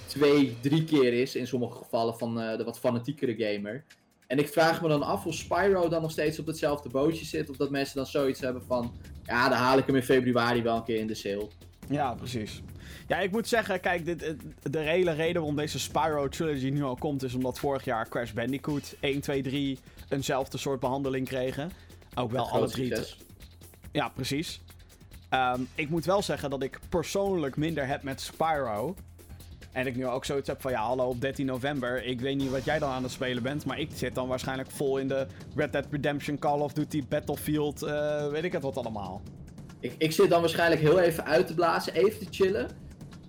twee, drie keer is in sommige gevallen van eh, de wat fanatiekere gamer. En ik vraag me dan af of Spyro dan nog steeds op hetzelfde bootje zit. Of dat mensen dan zoiets hebben van. Ja, dan haal ik hem in februari wel een keer in de sale. Ja, precies. Ja, ik moet zeggen, kijk, dit, het- de hele reden waarom deze Spyro Trilogy nu al komt, is omdat vorig jaar Crash Bandicoot 1, 2, 3 eenzelfde soort behandeling kregen. Ook wel alle drie. Ja, precies. Ehm, ik moet wel zeggen dat ik persoonlijk minder heb met Spyro. En ik nu ook zoiets heb van ja, hallo op 13 november. Ik weet niet wat jij dan aan het spelen bent. Maar ik zit dan waarschijnlijk vol in de Red Dead Redemption, Call of Duty, Battlefield. eh, weet ik het wat allemaal. Ik, ik zit dan waarschijnlijk heel even uit te blazen, even te chillen.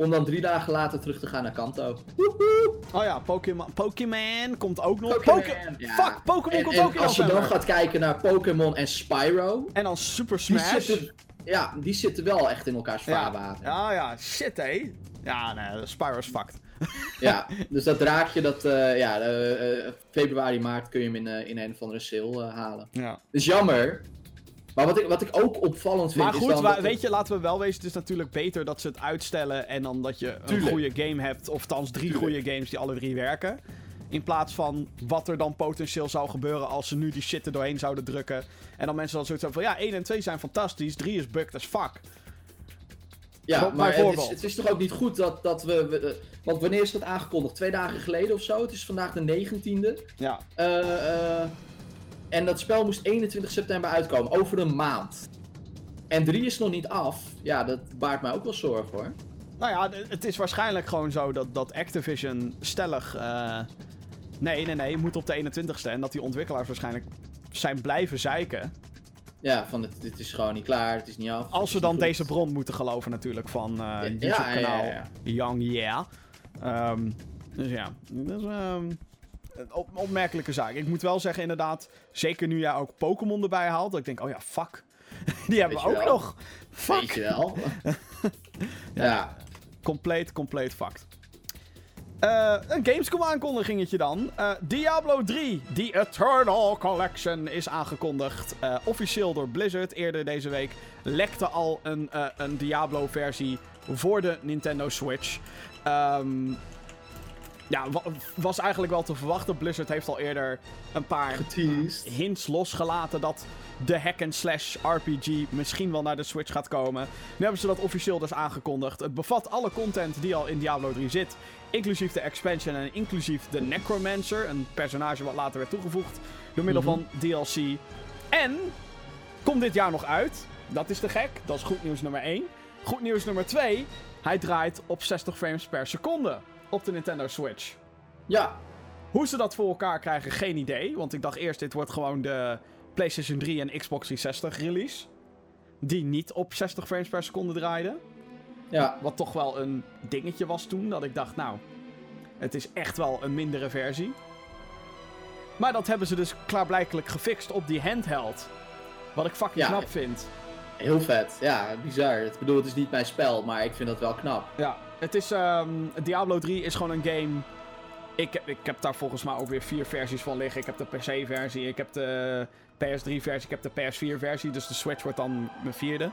Om dan drie dagen later terug te gaan naar Kanto. Woehoe! Oh ja, Pokémon, Pokémon komt ook nog. Pokémon, Poké- ja. Fuck, Pokémon komt en ook in als je dan gaat kijken naar Pokémon en Spyro. En dan Super Die Smash. zitten, ja, die zitten wel echt in elkaars vaarwater. ja, ja, shit hé. Ja, nee, Spyro is fucked. Ja, dus dat draakje, dat, eh, ja, eh, eh, februari, maart kun je hem in, in een of andere sale halen. Ja. Dus jammer. Maar wat ik, wat ik ook opvallend vind Maar is goed, dan wa- dat weet je, laten we wel wezen, het is natuurlijk beter dat ze het uitstellen en dan dat je een goede game hebt, of thans drie Tuurlijk. goede games die alle drie werken. In plaats van wat er dan potentieel zou gebeuren als ze nu die shit er doorheen zouden drukken. En dan mensen dan zoiets hebben van, ja, 1 en 2 zijn fantastisch, 3 is bugged as fuck. Ja, maar het is, het is toch ook niet goed dat, dat we, we- eh, Want wanneer is dat aangekondigd? Twee dagen geleden of zo? Het is vandaag de 19e. Ja, eh, en dat spel moest 21 september uitkomen, over een maand. En 3 is nog niet af. Ja, dat baart mij ook wel zorgen hoor. nou ja, het is waarschijnlijk gewoon zo dat, dat Activision stellig... eh, nee, nee, nee, moet op de 21ste. En dat die ontwikkelaars waarschijnlijk zijn blijven zeiken. Ja, van het, dit is gewoon niet klaar, het is niet af. Als we dan deze bron moeten geloven natuurlijk van eh ja, YouTube-kanaal ja, ja. Young Yeah. Ehm, dus ja, dat is ehm, op- opmerkelijke zaak. Ik moet wel zeggen inderdaad, zeker nu jij ook Pokémon erbij haalt, dat ik denk, oh ja, fuck. Die hebben we ook wel. nog. Fuck. Weet je wel. ja. Compleet, compleet fucked. Eh, een Gamescom aankondigingetje dan. Eh, Diablo 3, The Eternal Collection, is aangekondigd. Eh, officieel door Blizzard. Eerder deze week lekte al een, een Diablo versie voor de Nintendo Switch. Ehm, ja, wa- was eigenlijk wel te verwachten. Blizzard heeft al eerder een paar Geteased. hints losgelaten dat de hack-and-slash RPG misschien wel naar de Switch gaat komen. Nu hebben ze dat officieel dus aangekondigd. Het bevat alle content die al in Diablo 3 zit, inclusief de expansion en inclusief de Necromancer, een personage wat later werd toegevoegd door middel Mhm. van DLC. En komt dit jaar nog uit. Dat is te gek. Dat is goed nieuws nummer 1. Goed nieuws nummer 2. Hij draait op 60 frames per seconde op de Nintendo Switch. Ja, Hoe ze dat voor elkaar krijgen, geen idee. Want ik dacht eerst, dit wordt gewoon de PlayStation 3 en Xbox 360 release. Die niet op 60 frames per seconde draaiden. ja. Wat toch wel een dingetje was toen. Dat ik dacht, nou, het is echt wel een mindere versie. Maar dat hebben ze dus klaarblijkelijk gefixt op die handheld. Wat ik fucking Ja. knap vind. Heel vet. Ja, bizar. Ik bedoel, het is niet mijn spel, maar ik vind dat wel knap. Ja, het is. ehm, Diablo 3 is gewoon een game. Ik, heb- ik heb daar volgens mij ook weer vier versies van liggen. Ik heb de PC-versie, ik heb de PS3-versie, ik heb de PS4-versie. Dus de Switch wordt dan mijn vierde.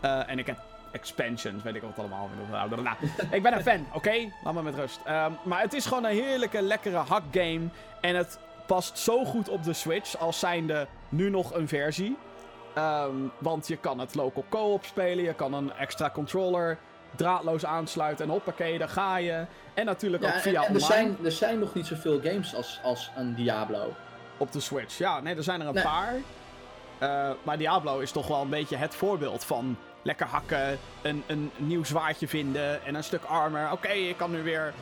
Eh, en ik heb expansions, weet ik wat allemaal. Blablabla. ik ben een fan, oké? Laat me met rust. Ehm, maar het is gewoon een heerlijke, lekkere hackgame. En het past zo goed op de Switch als zijnde nu nog een versie. Ehm, want je kan het local co-op spelen, je kan een extra controller draadloos aansluiten en hoppakee, daar ga je. En natuurlijk ook Ja, via en er, online zijn, er zijn nog niet zoveel games als, als een Diablo. op de Switch. Ja, nee, er zijn er een Nee. paar. Eh, maar Diablo is toch wel een beetje het voorbeeld van lekker hakken, een, een nieuw zwaardje vinden en een stuk armor. Oké, ik kan nu weer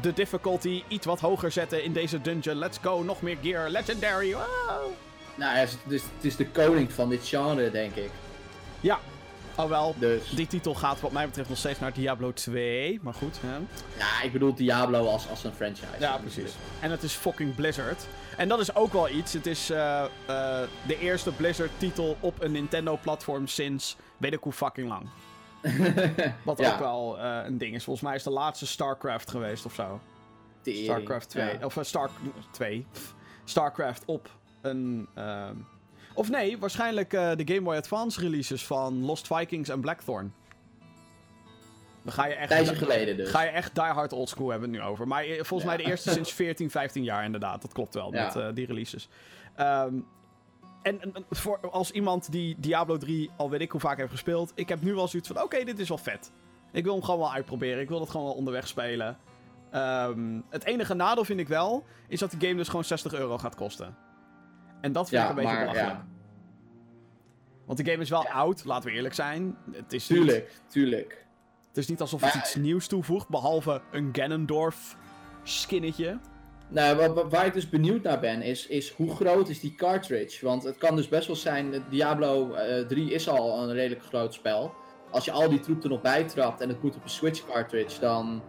de difficulty iets wat hoger zetten in deze dungeon. Let's go, nog meer gear, legendary. Wow. Nou, het is, het is de koning van dit genre, denk ik. Ja, alhoewel, Dus, die titel gaat wat mij betreft nog steeds naar Diablo 2. Maar goed, hè. ja, ik bedoel Diablo als, als een franchise. Ja, precies. En het is fucking Blizzard. En dat is ook wel iets. Het is eh, eh, de eerste Blizzard-titel op een Nintendo-platform sinds weet ik hoe fucking lang. Wat Ja. ook wel eh, een ding is. Volgens mij is de laatste StarCraft geweest of zo. Tering. StarCraft 2. Ja. Of Star 2. Pff. StarCraft op een. Of nee, waarschijnlijk eh, de Game Boy Advance releases van Lost Vikings en Blackthorn. Dan ga je echt. Tijdje geleden dus. Ga je echt die hard oldschool hebben we het nu over. Maar eh, volgens mij de eerste sinds 14, 15 jaar inderdaad. Dat klopt wel Ja. met eh, die releases. Ehm, en voor, als iemand die Diablo 3 al weet ik hoe vaak heeft gespeeld. Ik heb nu wel zoiets van: oké, dit is wel vet. Ik wil hem gewoon wel uitproberen. Ik wil het gewoon wel onderweg spelen. Ehm, het enige nadeel vind ik wel, is dat de game dus gewoon 60 euro gaat kosten. En dat vind Ja, ik een beetje belachelijk. ja, Want de game is wel Ja. oud, laten we eerlijk zijn. Het is niet, tuurlijk, tuurlijk. het is niet alsof het iets nieuws toevoegt, behalve een Ganondorf skinnetje. Nou, wa- wa- waar ik dus benieuwd naar ben, is, is hoe groot is die cartridge? Want het kan dus best wel zijn, eh, Diablo eh, 3 is al een redelijk groot spel. Als je al die troep er nog bij trapt en het moet op een Switch cartridge, dan,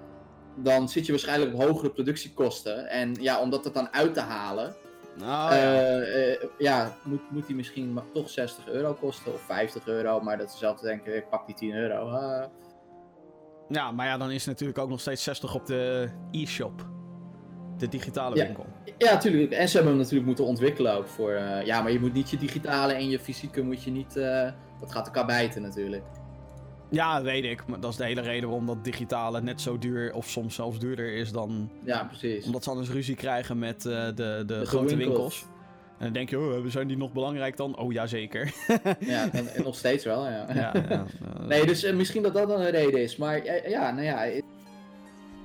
dan zit je waarschijnlijk op hogere productiekosten. En ja, om dat dan uit te halen, Nou, eh, eh, ja, moet, moet die misschien maar toch 60 euro kosten of 50 euro. Maar dat is zelf te denken, ik pak die 10 euro. Ah. ja, maar ja, dan is het natuurlijk ook nog steeds 60 op de e-shop. De digitale Ja. winkel. Ja, natuurlijk. En ze hebben hem natuurlijk moeten ontwikkelen ook voor... eh, ja, maar je moet niet je digitale en je fysieke moet je niet... eh, dat gaat elkaar bijten natuurlijk. Ja, weet ik. Maar dat is de hele reden waarom dat digitale net zo duur, of soms zelfs duurder is dan... Ja, precies. Omdat ze anders ruzie krijgen met eh, de, de, De grote winkels. winkels. En dan denk je, oh, zijn die nog belangrijk dan? Oh, ja, zeker. Ja, en, en nog steeds wel, ja. ja, ja. Nee, dus eh, misschien dat dat dan een reden is. Maar ja, ja nou ja... Het,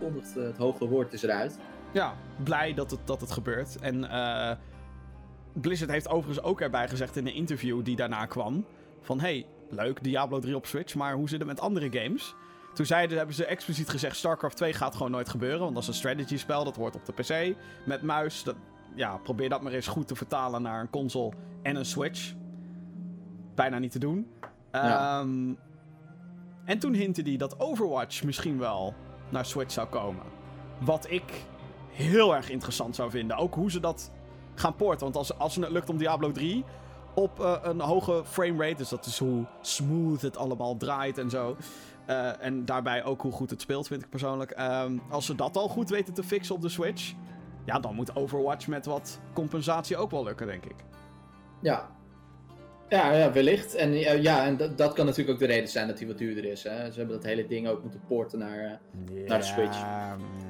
kondigt, eh, het hoge woord is eruit. Ja, blij dat het, dat het gebeurt. En eh, Blizzard heeft overigens ook erbij gezegd in een interview die daarna kwam: van hey, leuk, Diablo 3 op Switch, maar hoe zit het met andere games? Toen zeiden, hebben ze expliciet gezegd: StarCraft 2 gaat gewoon nooit gebeuren, want dat is een strategy spel, dat hoort op de PC met muis. Dat, ja, probeer dat maar eens goed te vertalen naar een console en een Switch. Bijna niet te doen. Ja. Ehm, en toen hintte hij dat Overwatch misschien wel naar Switch zou komen. Wat ik heel erg interessant zou vinden. Ook hoe ze dat gaan porten. Want als, als het lukt om Diablo 3 op eh, een hoge framerate, dus dat is hoe smooth het allemaal draait en zo. eh, en daarbij ook hoe goed het speelt, vind ik persoonlijk. Ehm, als ze dat al goed weten te fixen op de Switch, ja, dan moet Overwatch met wat compensatie ook wel lukken, denk ik. Ja. Ja, ja wellicht. En eh, ja, en dat, dat kan natuurlijk ook de reden zijn dat hij wat duurder is. Hè? Ze hebben dat hele ding ook moeten porten naar... eh, Naar de Switch.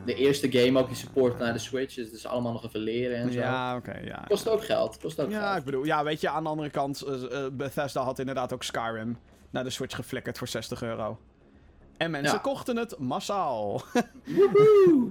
de eerste game ook die support naar de Switch. Dus het is allemaal nog even leren en zo. Ja, oké, ja. Kost ook geld. Kost ook Ja, geld. ik bedoel, ja, weet je, aan de andere kant, eh, Bethesda had inderdaad ook Skyrim naar de Switch geflikkerd voor 60 euro. En mensen Ja. kochten het massaal. Woehoe!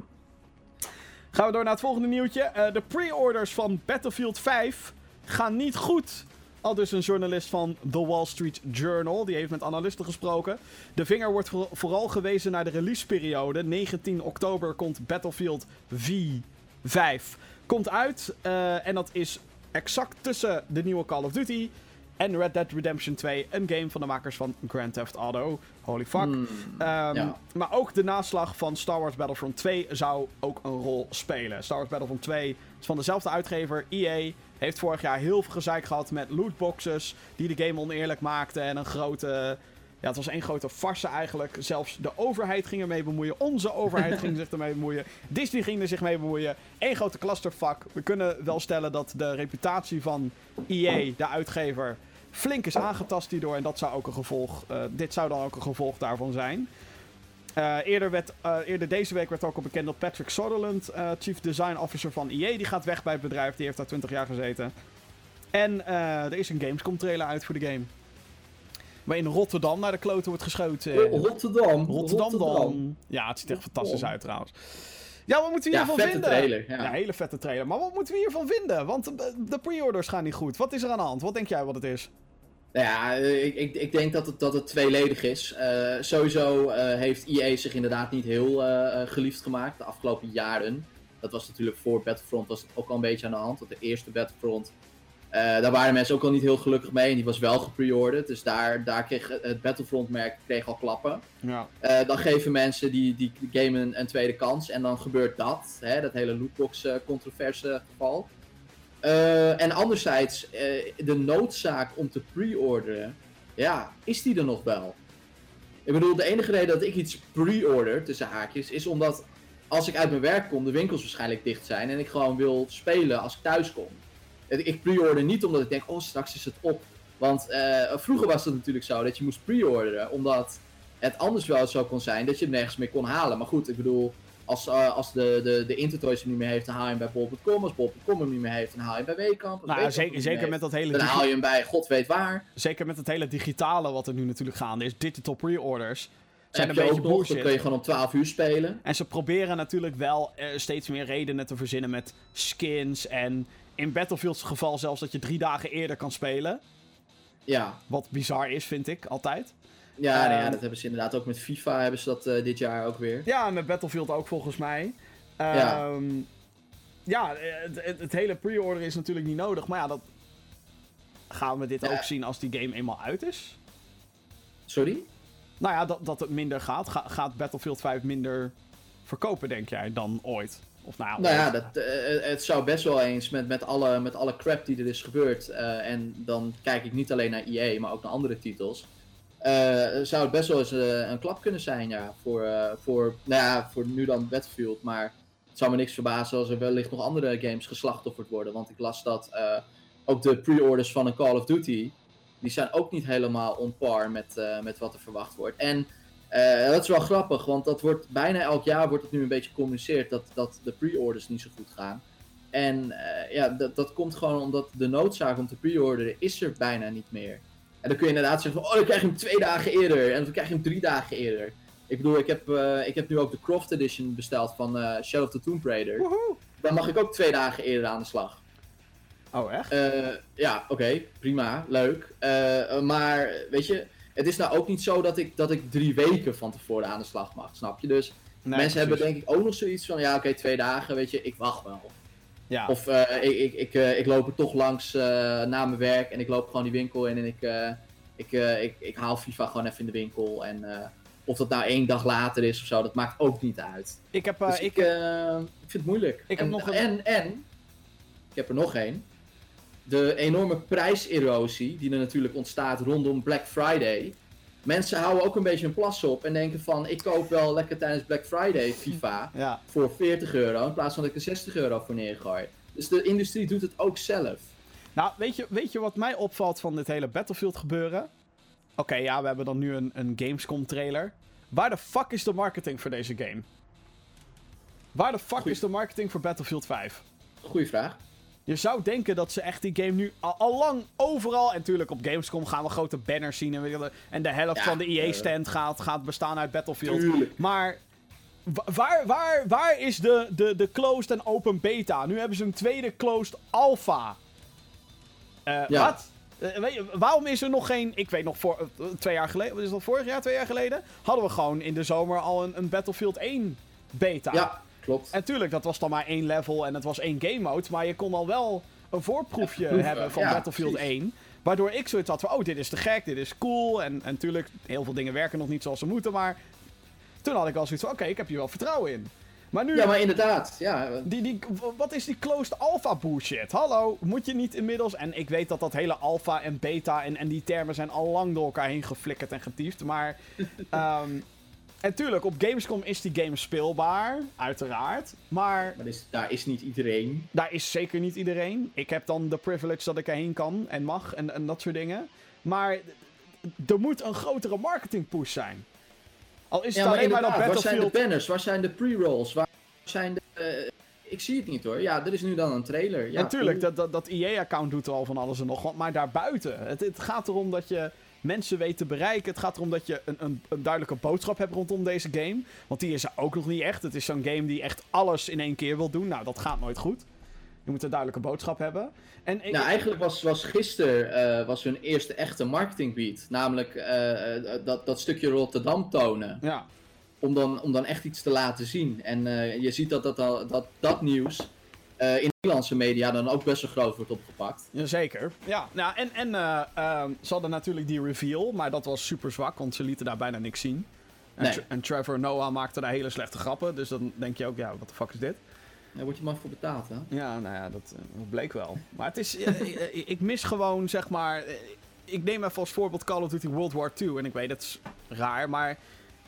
Gaan we door naar het volgende nieuwtje. De pre-orders van Battlefield 5 gaan niet goed. Al dus een journalist van The Wall Street Journal. Die heeft met analisten gesproken. De vinger wordt voor- vooral gewezen naar de releaseperiode. 19 oktober komt Battlefield V5 komt uit. eh, en dat is exact tussen de nieuwe Call of Duty en Red Dead Redemption 2. Een game van de makers van Grand Theft Auto. Holy fuck. Hmm, Ehm, Ja. Maar ook de naslag van Star Wars Battlefront 2 zou ook een rol spelen. Star Wars Battlefront 2 is van dezelfde uitgever, EA. Heeft vorig jaar heel veel gezeik gehad met lootboxes. Die de game oneerlijk maakten. En een grote. Ja, het was één grote farce eigenlijk. Zelfs de overheid ging ermee bemoeien. Onze overheid ging zich ermee bemoeien. Disney ging er zich mee bemoeien. Eén grote clusterfuck. We kunnen wel stellen dat de reputatie van EA, de uitgever, flink is aangetast hierdoor. En dat zou ook een gevolg. eh, dit zou dan ook een gevolg daarvan zijn. Eh, eerder, werd, eh, eerder deze week werd ook al bekend dat Patrick Sutherland, eh, Chief Design Officer van EA, die gaat weg bij het bedrijf. Die heeft daar 20 jaar gezeten. En er is een Gamescom trailer uit voor de game. Waar in Rotterdam naar de kloten wordt geschoten. Oh, Rotterdam. Rotterdam dan. Ja, het ziet er echt fantastisch uit trouwens. Ja, wat moeten we Ja, hiervan vette vinden? trailer. Ja, Ja. hele vette trailer. Maar wat moeten we hiervan vinden? Want de pre-orders gaan niet goed. Wat is er aan de hand? Wat denk jij wat het is? Nou ja, eh, ik, ik, ik denk dat het, dat het tweeledig is. Eh, sowieso eh, heeft EA zich inderdaad niet heel geliefd gemaakt de afgelopen jaren. Dat was natuurlijk voor Battlefront was het ook al een beetje aan de hand. Want de eerste Battlefront, daar waren mensen ook al niet heel gelukkig mee. En die was wel gepreorderd. Dus daar, daar kreeg het Battlefront-merk kreeg al klappen. Ja. Dan geven mensen die, die game een, een tweede kans. En dan gebeurt dat. Hè, dat hele lootbox-controverse geval. Eh, en anderzijds, eh, de noodzaak om te pre-orderen. Ja, is die er nog wel? Ik bedoel, de enige reden dat ik iets pre-order, tussen haakjes, is omdat als ik uit mijn werk kom, de winkels waarschijnlijk dicht zijn. En ik gewoon wil spelen als ik thuis kom. Ik pre-order niet omdat ik denk, oh straks is het op. Want eh, vroeger was het natuurlijk zo dat je moest pre-orderen, omdat het anders wel zo kon zijn dat je het nergens meer kon halen. Maar goed, ik bedoel, als, eh, als de, de, de Intertoys hem niet meer heeft, dan haal je hem bij bol.com. Als bol.com hem niet meer heeft, dan haal je hem bij Weekamp. Nou, zeker, zeker met dat hele Dan haal je hem bij god weet waar. zeker met het hele digitale wat er nu natuurlijk gaande is. Digital pre-orders. Zijn een je beetje nog, dan bullshit. kun je gewoon om 12 uur spelen. En ze proberen natuurlijk wel eh, steeds meer redenen te verzinnen met skins. En in Battlefield's geval zelfs dat je drie dagen eerder kan spelen. Ja, Wat bizar is, vind ik, altijd. Ja, ja Ehm. dat hebben ze inderdaad ook met FIFA hebben ze dat eh, dit jaar ook weer. Ja, met Battlefield ook volgens mij. Ja. Ehm, ja, eh, het, het, het hele pre-order is natuurlijk niet nodig. Maar ja, dat gaan we dit Ja. ook zien als die game eenmaal uit is. Sorry? Nou ja, dat, dat het minder gaat. Ga- gaat Battlefield 5 minder verkopen, denk jij, dan ooit? Of nou, Nou ja, dat, eh, het zou best wel eens met, met, alle, met alle crap die er is gebeurd. eh, en dan kijk ik niet alleen naar EA, maar ook naar andere titels. Eh, zou het best wel eens eh, een klap kunnen zijn, ja. Voor, eh, voor, nou ja, voor nu dan Battlefield. Maar het zou me niks verbazen als er wellicht nog andere games geslachtofferd worden. Want ik las dat ook de pre-orders van een Call of Duty. Die zijn ook niet helemaal on par met, met wat er verwacht wordt. En dat is wel grappig, want dat wordt bijna elk jaar wordt het nu een beetje gecommuniceerd dat, dat de pre-orders niet zo goed gaan. En ja, dat, dat komt gewoon omdat de noodzaak om te pre-orderen is er bijna niet meer. En dan kun je inderdaad zeggen van, oh, dan krijg je hem twee dagen eerder. En dan krijg je hem drie dagen eerder. Ik bedoel, ik heb, eh, ik heb nu ook de Croft Edition besteld van eh Shadow of the Tomb Raider. Woehoe. Dan mag ik ook twee dagen eerder aan de slag. Oh, echt? Eh, ja, oké, prima, leuk. Maar weet je, het is nou ook niet zo dat ik, dat ik drie weken van tevoren aan de slag mag, snap je? Dus Nee, mensen hebben denk ik ook nog zoiets van, ja oké, twee dagen, weet je, ik wacht wel. Ja. Of eh, ik, ik, ik, eh, ik loop er toch langs eh, na mijn werk en ik loop gewoon die winkel in en ik, ik, ik, ik haal FIFA gewoon even in de winkel. En of dat nou één dag later is of zo, dat maakt ook niet uit. ik heb... Dus ik, ik, ik vind het moeilijk. ik heb en, nog een- en, en, ik heb er nog één. De enorme prijserosie die er natuurlijk ontstaat rondom Black Friday. Mensen houden ook een beetje een plas op en denken van, ik koop wel lekker tijdens Black Friday FIFA ja. voor 40 euro in plaats van dat ik er 60 euro voor neergooi. Dus de industrie doet het ook zelf. Nou, weet je, weet je wat mij opvalt van dit hele Battlefield gebeuren? Oké, ja, we hebben dan nu een, een Gamescom trailer. Waar de fuck is de marketing voor deze game? Waar de fuck Goeie- is de marketing voor Battlefield 5? Goeie vraag. Je zou denken dat ze echt die game nu al, al lang overal... En natuurlijk op Gamescom gaan we grote banners zien. En, de helft Ja, van de eh, EA-stand gaat, gaat bestaan uit Battlefield. Tuurlijk. Maar wa- waar, waar, waar is de, de, de closed en open beta? Nu hebben ze een tweede closed alpha. Eh, Ja. Wat? Eh, weet je, waarom is er nog geen... Ik weet nog, voor, eh, twee jaar geleden... Wat is dat, vorig jaar, twee jaar geleden? Hadden we gewoon in de zomer al een, een Battlefield 1 beta. Ja, klopt. En tuurlijk, dat was dan maar één level en het was één game mode. Maar je kon al wel een voorproefje proeven. hebben van Ja, Battlefield precies. 1. Waardoor ik zoiets had van, oh, dit is te gek, dit is cool. En, en tuurlijk, heel veel dingen werken nog niet zoals ze moeten. Maar toen had ik al zoiets van, oké, ik heb hier wel vertrouwen in. Maar nu, Ja, maar inderdaad. Ja, die, die, wat is die closed alpha bullshit? Hallo, moet je niet inmiddels... En ik weet dat dat hele alpha en beta en, en die termen zijn al lang door elkaar heen geflikkerd en getiefd. Maar... ehm, en tuurlijk, op Gamescom is die game speelbaar, uiteraard. Maar maar dus, daar is niet iedereen. daar is zeker niet iedereen. Ik heb dan de privilege dat ik erheen kan en mag en, en dat soort dingen. Maar er moet een grotere marketing push zijn. Al is het Ja, maar alleen maar dat waar zijn de banners? Waar zijn de pre-rolls? Waar zijn de... eh, ik zie het niet hoor. Ja, er is nu dan een trailer. Ja, Natuurlijk, dat, dat, dat EA-account doet er al van alles en nog wat. Maar daarbuiten, het, het gaat erom dat je mensen weet te bereiken. Het gaat erom dat je een, een, een duidelijke boodschap hebt rondom deze game. Want die is er ook nog niet echt. Het is zo'n game die echt alles in één keer wil doen. Nou, dat gaat nooit goed. Je moet een duidelijke boodschap hebben. En Nou, eigenlijk was, was gisteren eh, was hun eerste echte marketingbeat. Namelijk eh, eh, dat, dat stukje Rotterdam tonen. Ja, Om dan, om dan echt iets te laten zien. En je ziet dat dat, dat, dat, dat nieuws eh, in Nederlandse media dan ook best wel groot wordt opgepakt. Jazeker. Ja, nou, en, en eh, ehm, ze hadden natuurlijk die reveal, maar dat was super zwak, want ze lieten daar bijna niks zien. En, Nee. Tra- en Trevor Noah maakte daar hele slechte grappen, dus dan denk je ook, ja, wat de fuck is dit? Daar word je maar voor betaald, hè? Ja, nou ja, dat, eh, dat bleek wel. Maar het is, ik mis gewoon, zeg maar, ik neem even als voorbeeld Call of Duty World War II, en ik weet, het is raar, maar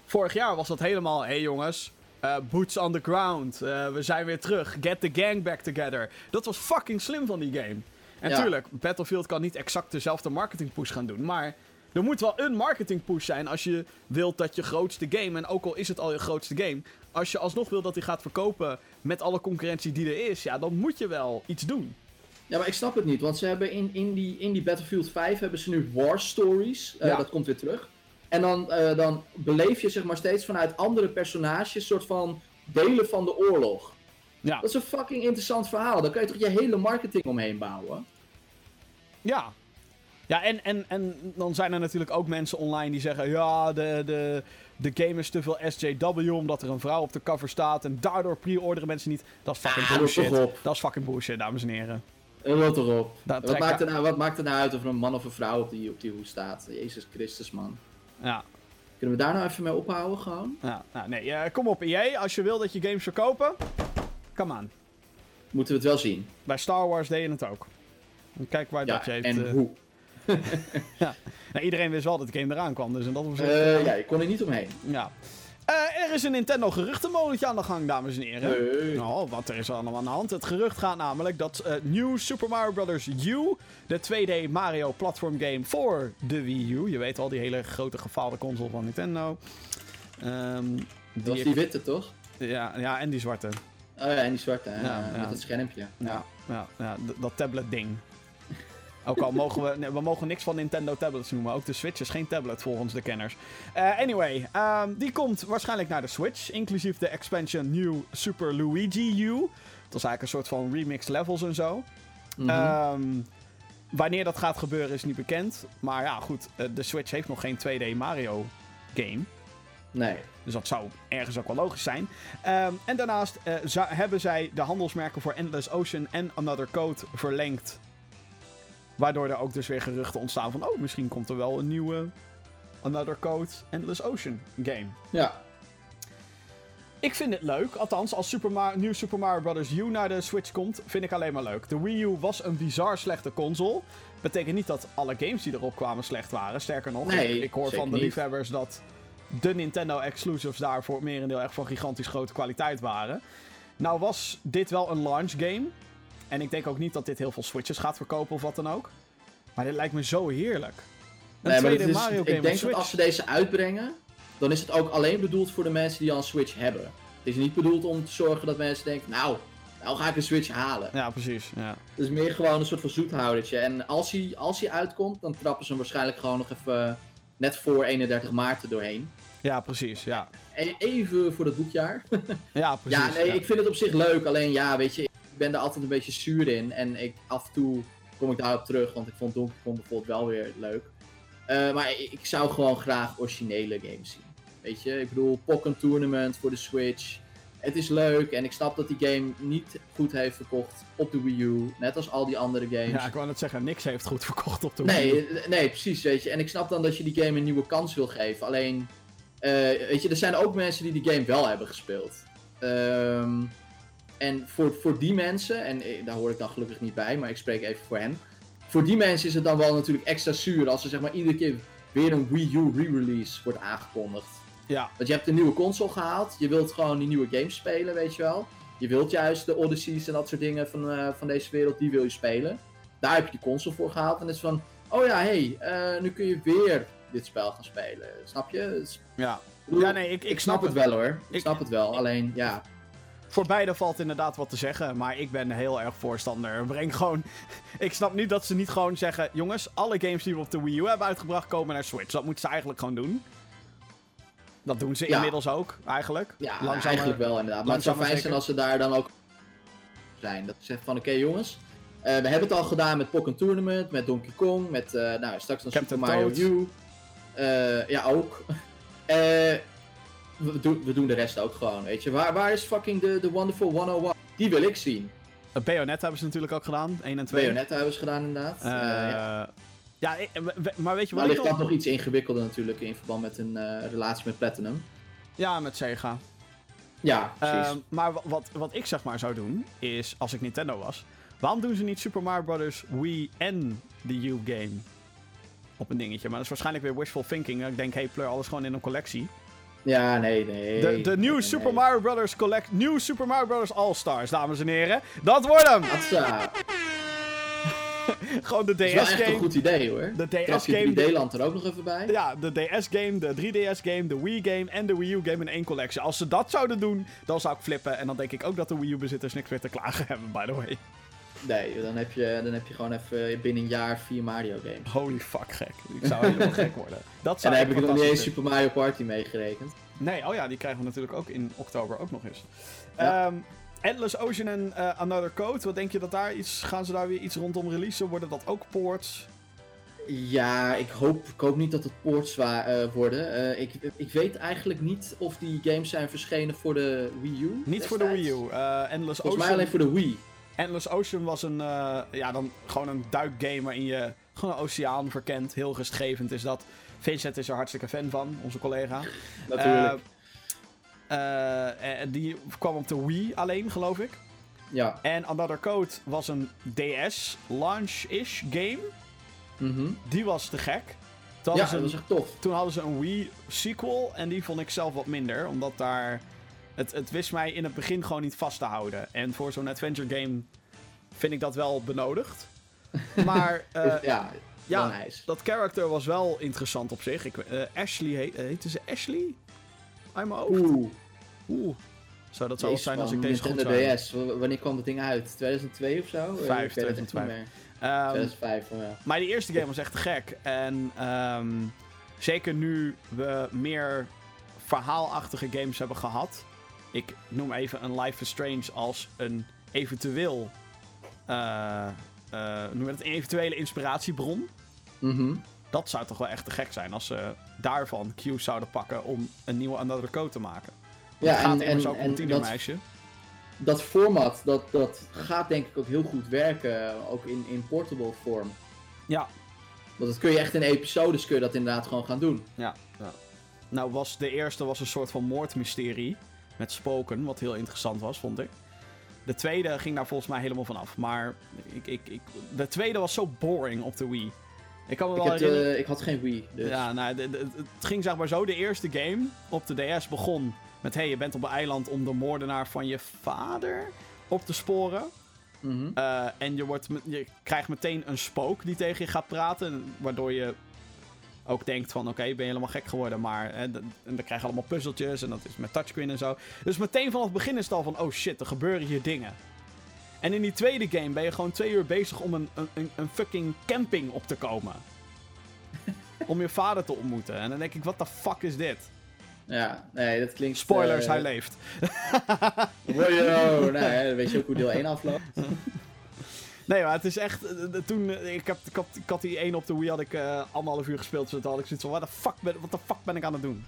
vorig jaar was dat helemaal, hé hey jongens, eh, boots on the ground, eh, we zijn weer terug, get the gang back together. Dat was fucking slim van die game. En Ja. tuurlijk, Battlefield kan niet exact dezelfde marketing push gaan doen, maar er moet wel een marketing push zijn als je wilt dat je grootste game, en ook al is het al je grootste game, als je alsnog wil dat hij gaat verkopen met alle concurrentie die er is, ja, dan moet je wel iets doen. Ja, maar ik snap het niet, want ze hebben in, in, die, in die Battlefield 5 hebben ze nu war stories. Eh, Ja. Dat komt weer terug. En dan, eh, dan beleef je zeg maar steeds vanuit andere personages soort van delen van de oorlog. Ja, Dat is een fucking interessant verhaal. Daar kun je toch je hele marketing omheen bouwen? ja. Ja, en, en, en dan zijn er natuurlijk ook mensen online die zeggen: ja, de, de, de game is te veel SJW omdat er een vrouw op de cover staat en daardoor pre-orderen mensen niet. Dat is fucking Ah, rot bullshit. Dat is fucking bullshit, dames en heren. En wat erop. Wat maakt, er nou, wat maakt er nou uit of er een man of een vrouw op die, op die hoes staat? Jezus Christus, man. Ja, Kunnen we daar nou even mee ophouden gewoon? ja, nou, nee, eh, kom op, EA, als je wil dat je games verkopen, come on. Moeten we het wel zien. Bij Star Wars deed je het ook. En Kijk waar Ja, dat je heeft. en eh, hoe? nou, iedereen wist wel dat de game eraan kwam, dus in dat opzicht. Eh, eh, ja, ik kon er niet omheen. Ja. Eh, er is een Nintendo geruchtenmolentje aan de gang, dames en heren. Nee. Oh, wat er is allemaal aan de hand. Het gerucht gaat namelijk dat eh New Super Mario Bros. U, de 2D Mario platform game voor de Wii U, je weet wel, die hele grote gefaalde console van Nintendo. Ehm, Dat was die witte, toch? ja, ja, en die zwarte. Oh ja, en die zwarte, hè? Ja, met ja. het schermpje. Ja, ja, ja dat tablet ding. Ook al mogen we, nee, we mogen niks van Nintendo tablets noemen. Ook de Switch is geen tablet volgens de kenners. Eh, anyway, ehm, die komt waarschijnlijk naar de Switch. Inclusief de expansion New Super Luigi U. Dat is eigenlijk een soort van remixed levels en zo. Mhm. Ehm, wanneer dat gaat gebeuren is niet bekend. Maar ja, goed. eh, de Switch heeft nog geen 2D Mario game. nee. Dus dat zou ergens ook wel logisch zijn. Ehm, en daarnaast eh, hebben zij de handelsmerken voor Endless Ocean en Another Code verlengd. Waardoor er ook dus weer geruchten ontstaan van... Oh, misschien komt er wel een nieuwe Another Code Endless Ocean game. Ja. Ik vind het leuk. Althans, als Super Mar New Super Mario Bros. U naar de Switch komt, vind ik alleen maar leuk. De Wii U was een bizar slechte console. Betekent niet dat alle games die erop kwamen slecht waren. Sterker nog, Nee, ik, ik hoor van de niet. liefhebbers dat de Nintendo exclusives daar voor het merendeel echt van gigantisch grote kwaliteit waren. Nou was dit wel een launch game. En ik denk ook niet dat dit heel veel Switches gaat verkopen of wat dan ook. Maar dit lijkt me zo heerlijk. Een Nee, maar tweede het is- Mario game ik denk dat als ze deze uitbrengen, dan is het ook alleen bedoeld voor de mensen die al een Switch hebben. Het is niet bedoeld om te zorgen dat mensen denken, nou, nou ga ik een Switch halen. Ja, precies. Ja. Het is meer gewoon een soort van zoethoudertje. En als hij, als hij uitkomt, dan trappen ze hem waarschijnlijk gewoon nog even net voor 31 maart er doorheen. ja, precies. Ja, Even voor dat boekjaar. ja precies. ja, nee, ja. ik vind het op zich leuk. Alleen ja, weet je, ben er altijd een beetje zuur in. En ik, af en toe kom ik daarop terug, want ik vond Donkey Kong bijvoorbeeld wel weer leuk. Eh, maar ik, ik zou gewoon graag originele games zien. Weet je, ik bedoel, Pokken Tournament voor de Switch. Het is leuk en ik snap dat die game niet goed heeft verkocht op de Wii U. Net als al die andere games. Ja, ik wou net zeggen, niks heeft goed verkocht op de Wii U. Nee, eh, nee, precies, weet je. En ik snap dan dat je die game een nieuwe kans wil geven. Alleen, eh, weet je, er zijn ook mensen die die game wel hebben gespeeld. Ehm, en voor, voor die mensen, en eh, daar hoor ik dan gelukkig niet bij, maar ik spreek even voor hen. Voor die mensen is het dan wel natuurlijk extra zuur als er zeg maar iedere keer weer een Wii U re-release wordt aangekondigd. Ja, Want je hebt een nieuwe console gehaald, je wilt gewoon die nieuwe games spelen, weet je wel. Je wilt juist de Odysseys en dat soort dingen van, eh, van deze wereld, die wil je spelen. Daar heb je die console voor gehaald en het is van, oh ja, hé, hey, eh, nu kun je weer dit spel gaan spelen. Snap je? Ja. Ja, nee, ik, ik snap het wel hoor. Ik, Ik- snap het wel, alleen ja. Voor beide valt inderdaad wat te zeggen, maar ik ben heel erg voorstander. Breng gewoon. Ik snap niet dat ze niet gewoon zeggen: jongens, alle games die we op de Wii U hebben uitgebracht komen naar Switch. Dat moeten ze eigenlijk gewoon doen. Dat doen ze Ja. inmiddels ook, eigenlijk. Ja, Langzamer- eigenlijk wel inderdaad. Maar het zou fijn zijn als ze daar dan ook zijn. Dat ze zeggen van oké jongens, eh, we hebben het al gedaan met Pokken Tournament, met Donkey Kong, met eh, nou, straks dan Captain Super Mario Toad. U. Eh, ja, ook. We, doen, we doen de rest ook gewoon, weet je. Waar, waar is fucking de, de Wonderful 101? Die wil ik zien. Uh, Bayonetta hebben ze natuurlijk ook gedaan, 1 en 2. Bayonetta hebben ze gedaan inderdaad. Eh, ja. ja, maar weet je Maar wat ik ligt dat nog... iets ingewikkelder natuurlijk in verband met een eh, relatie met Platinum. Ja, met Sega. Ja, precies. Ehm, maar wa- wat, wat ik zeg maar zou doen, is als ik Nintendo was, waarom doen ze niet Super Mario Bros. Wii en de U-game op een dingetje? Maar dat is waarschijnlijk weer wishful thinking. Ik denk, hey, pleur alles gewoon in een collectie. Ja, nee, nee. De, de nieuwe nee, Super nee. Mario Bros. Collect, nieuwe Super Mario Bros. All-Stars, dames en heren. Dat wordt hem! Hatsa. gewoon de Dat is wel echt een DS-game. goed idee hoor. De DS-game. 3D-land er ook nog even bij. Ja, de DS-game, de 3DS-game, de Wii-game en de Wii U-game in één collectie. Als ze dat zouden doen, dan zou ik flippen. En dan denk ik ook dat de Wii U-bezitters niks meer te klagen hebben, by the way. Nee, dan heb, je, dan heb je gewoon even binnen een jaar vier Mario games. Holy fuck, gek. Ik zou helemaal gek worden. Dat En zou dan heb ik nog niet eens Super Mario Party meegerekend. Nee, oh ja, die krijgen we natuurlijk ook in oktober ook nog eens. Ja. Ehm, Endless Ocean en eh, Another Code, wat denk je dat daar iets... Gaan ze daar weer iets rondom releasen? Worden dat ook ports? Ja, ik hoop, ik hoop niet dat het ports eh, worden. Eh, ik, ik weet eigenlijk niet of die games zijn verschenen voor de Wii U. Niet voor de. Wii U. Eh, Endless Volgens mij Ocean... alleen voor de Wii. Endless Ocean was een, eh, ja, dan gewoon een duikgame waarin je gewoon een oceaan verkent. Heel rustgevend is dat. Vincent is er hartstikke fan van, onze collega. Natuurlijk. Eh, eh, die kwam op de Wii alleen, geloof ik. ja. En Another Code was een DS launch-ish game. Mhm. Die was te gek. Toen Ja, dat was echt tof. toen hadden ze een Wii sequel en die vond ik zelf wat minder. Omdat daar... Het, het wist mij in het begin gewoon niet vast te houden. En voor zo'n adventure game vind ik dat wel benodigd. Maar eh, ja, ja, nice. dat character was wel interessant op zich. Ik, eh, Ashley, heet, heette ze Ashley? Uit mijn hoofd? Oeh, Oeh. Zou dat zo zijn als ik deze goed Nintendo zou DS. Wanneer kwam dat ding uit? 2002 of zo? Eh, Vijf, ik weet het echt niet 2005. meer. Ehm, 2005, oh ja. Maar die eerste game was echt gek. En ehm, zeker nu we meer verhaalachtige games hebben gehad. Ik noem even een Life is Strange als een eventueel. eh, eh, noem dat, een eventuele inspiratiebron. Mhm. Dat zou toch wel echt te gek zijn als ze daarvan cues zouden pakken om een nieuwe Another Code te maken. Want Ja, het gaat en, immers en, ook om en een dat, dat format, dat, dat gaat denk ik ook heel goed werken, ook in, in portable vorm. Ja, Want dat kun je echt in episodes kun je dat inderdaad gewoon gaan doen. ja, ja. Nou was de eerste was een soort van moordmysterie met spoken, wat heel interessant was, vond ik. De tweede ging daar volgens mij helemaal vanaf. Maar ik, ik, ik, de tweede was zo boring op de Wii. Ik kan me wel heb ik had geen Wii, dus... Ja, nou, de- de- het ging zeg maar zo. De eerste game op de DS begon met... hey, je bent op een eiland om de moordenaar van je vader op te sporen. Mhm. Eh, en je, wordt, je krijgt meteen een spook die tegen je gaat praten. Waardoor je ook denkt van... Oké, ben je helemaal gek geworden. Maar hè, en dan krijg je allemaal puzzeltjes. En dat is met touchscreen en zo. Dus meteen vanaf het begin is het al van... Oh shit, er gebeuren hier dingen. En in die tweede game ben je gewoon twee uur bezig om een, een, een- fucking camping op te komen. om je vader te ontmoeten. En dan denk ik, wat the fuck is dit? Ja, nee, dat klinkt... Spoilers, eh, hij leeft. Hè, dan weet je ook hoe deel 1 afloopt. Nee, maar het is echt. eh, eh, toen, eh, ik, heb, ik, had, ik had die 1 op de Wii had ik eh, anderhalf uur gespeeld. Dus toen had ik zoiets van: wat de fuck ben, the fuck ben ik aan het doen?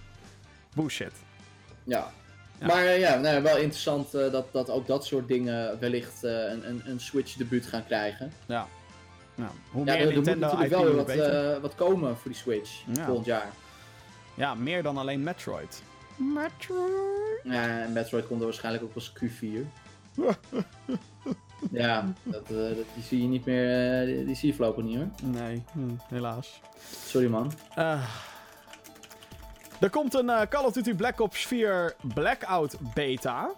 Bullshit. Ja. Ja. Maar ja, nou, wel interessant eh, dat, dat ook dat soort dingen wellicht eh, een, een, een Switch debuut gaan krijgen. Ja. Nou, hoe Ja, meer er, er moet Nintendo natuurlijk IP, wel weer wat, eh, wat komen voor die Switch Ja. volgend jaar. ja, meer dan alleen Metroid. Metroid. Ja, en Metroid komt er waarschijnlijk ook als Q4. ja, dat, eh, dat, die zie je niet meer, eh, die, die zie je voorlopig niet hoor. Nee, hm, helaas. Sorry man. Eh, er komt een Call of Duty Black Ops 4 Blackout beta.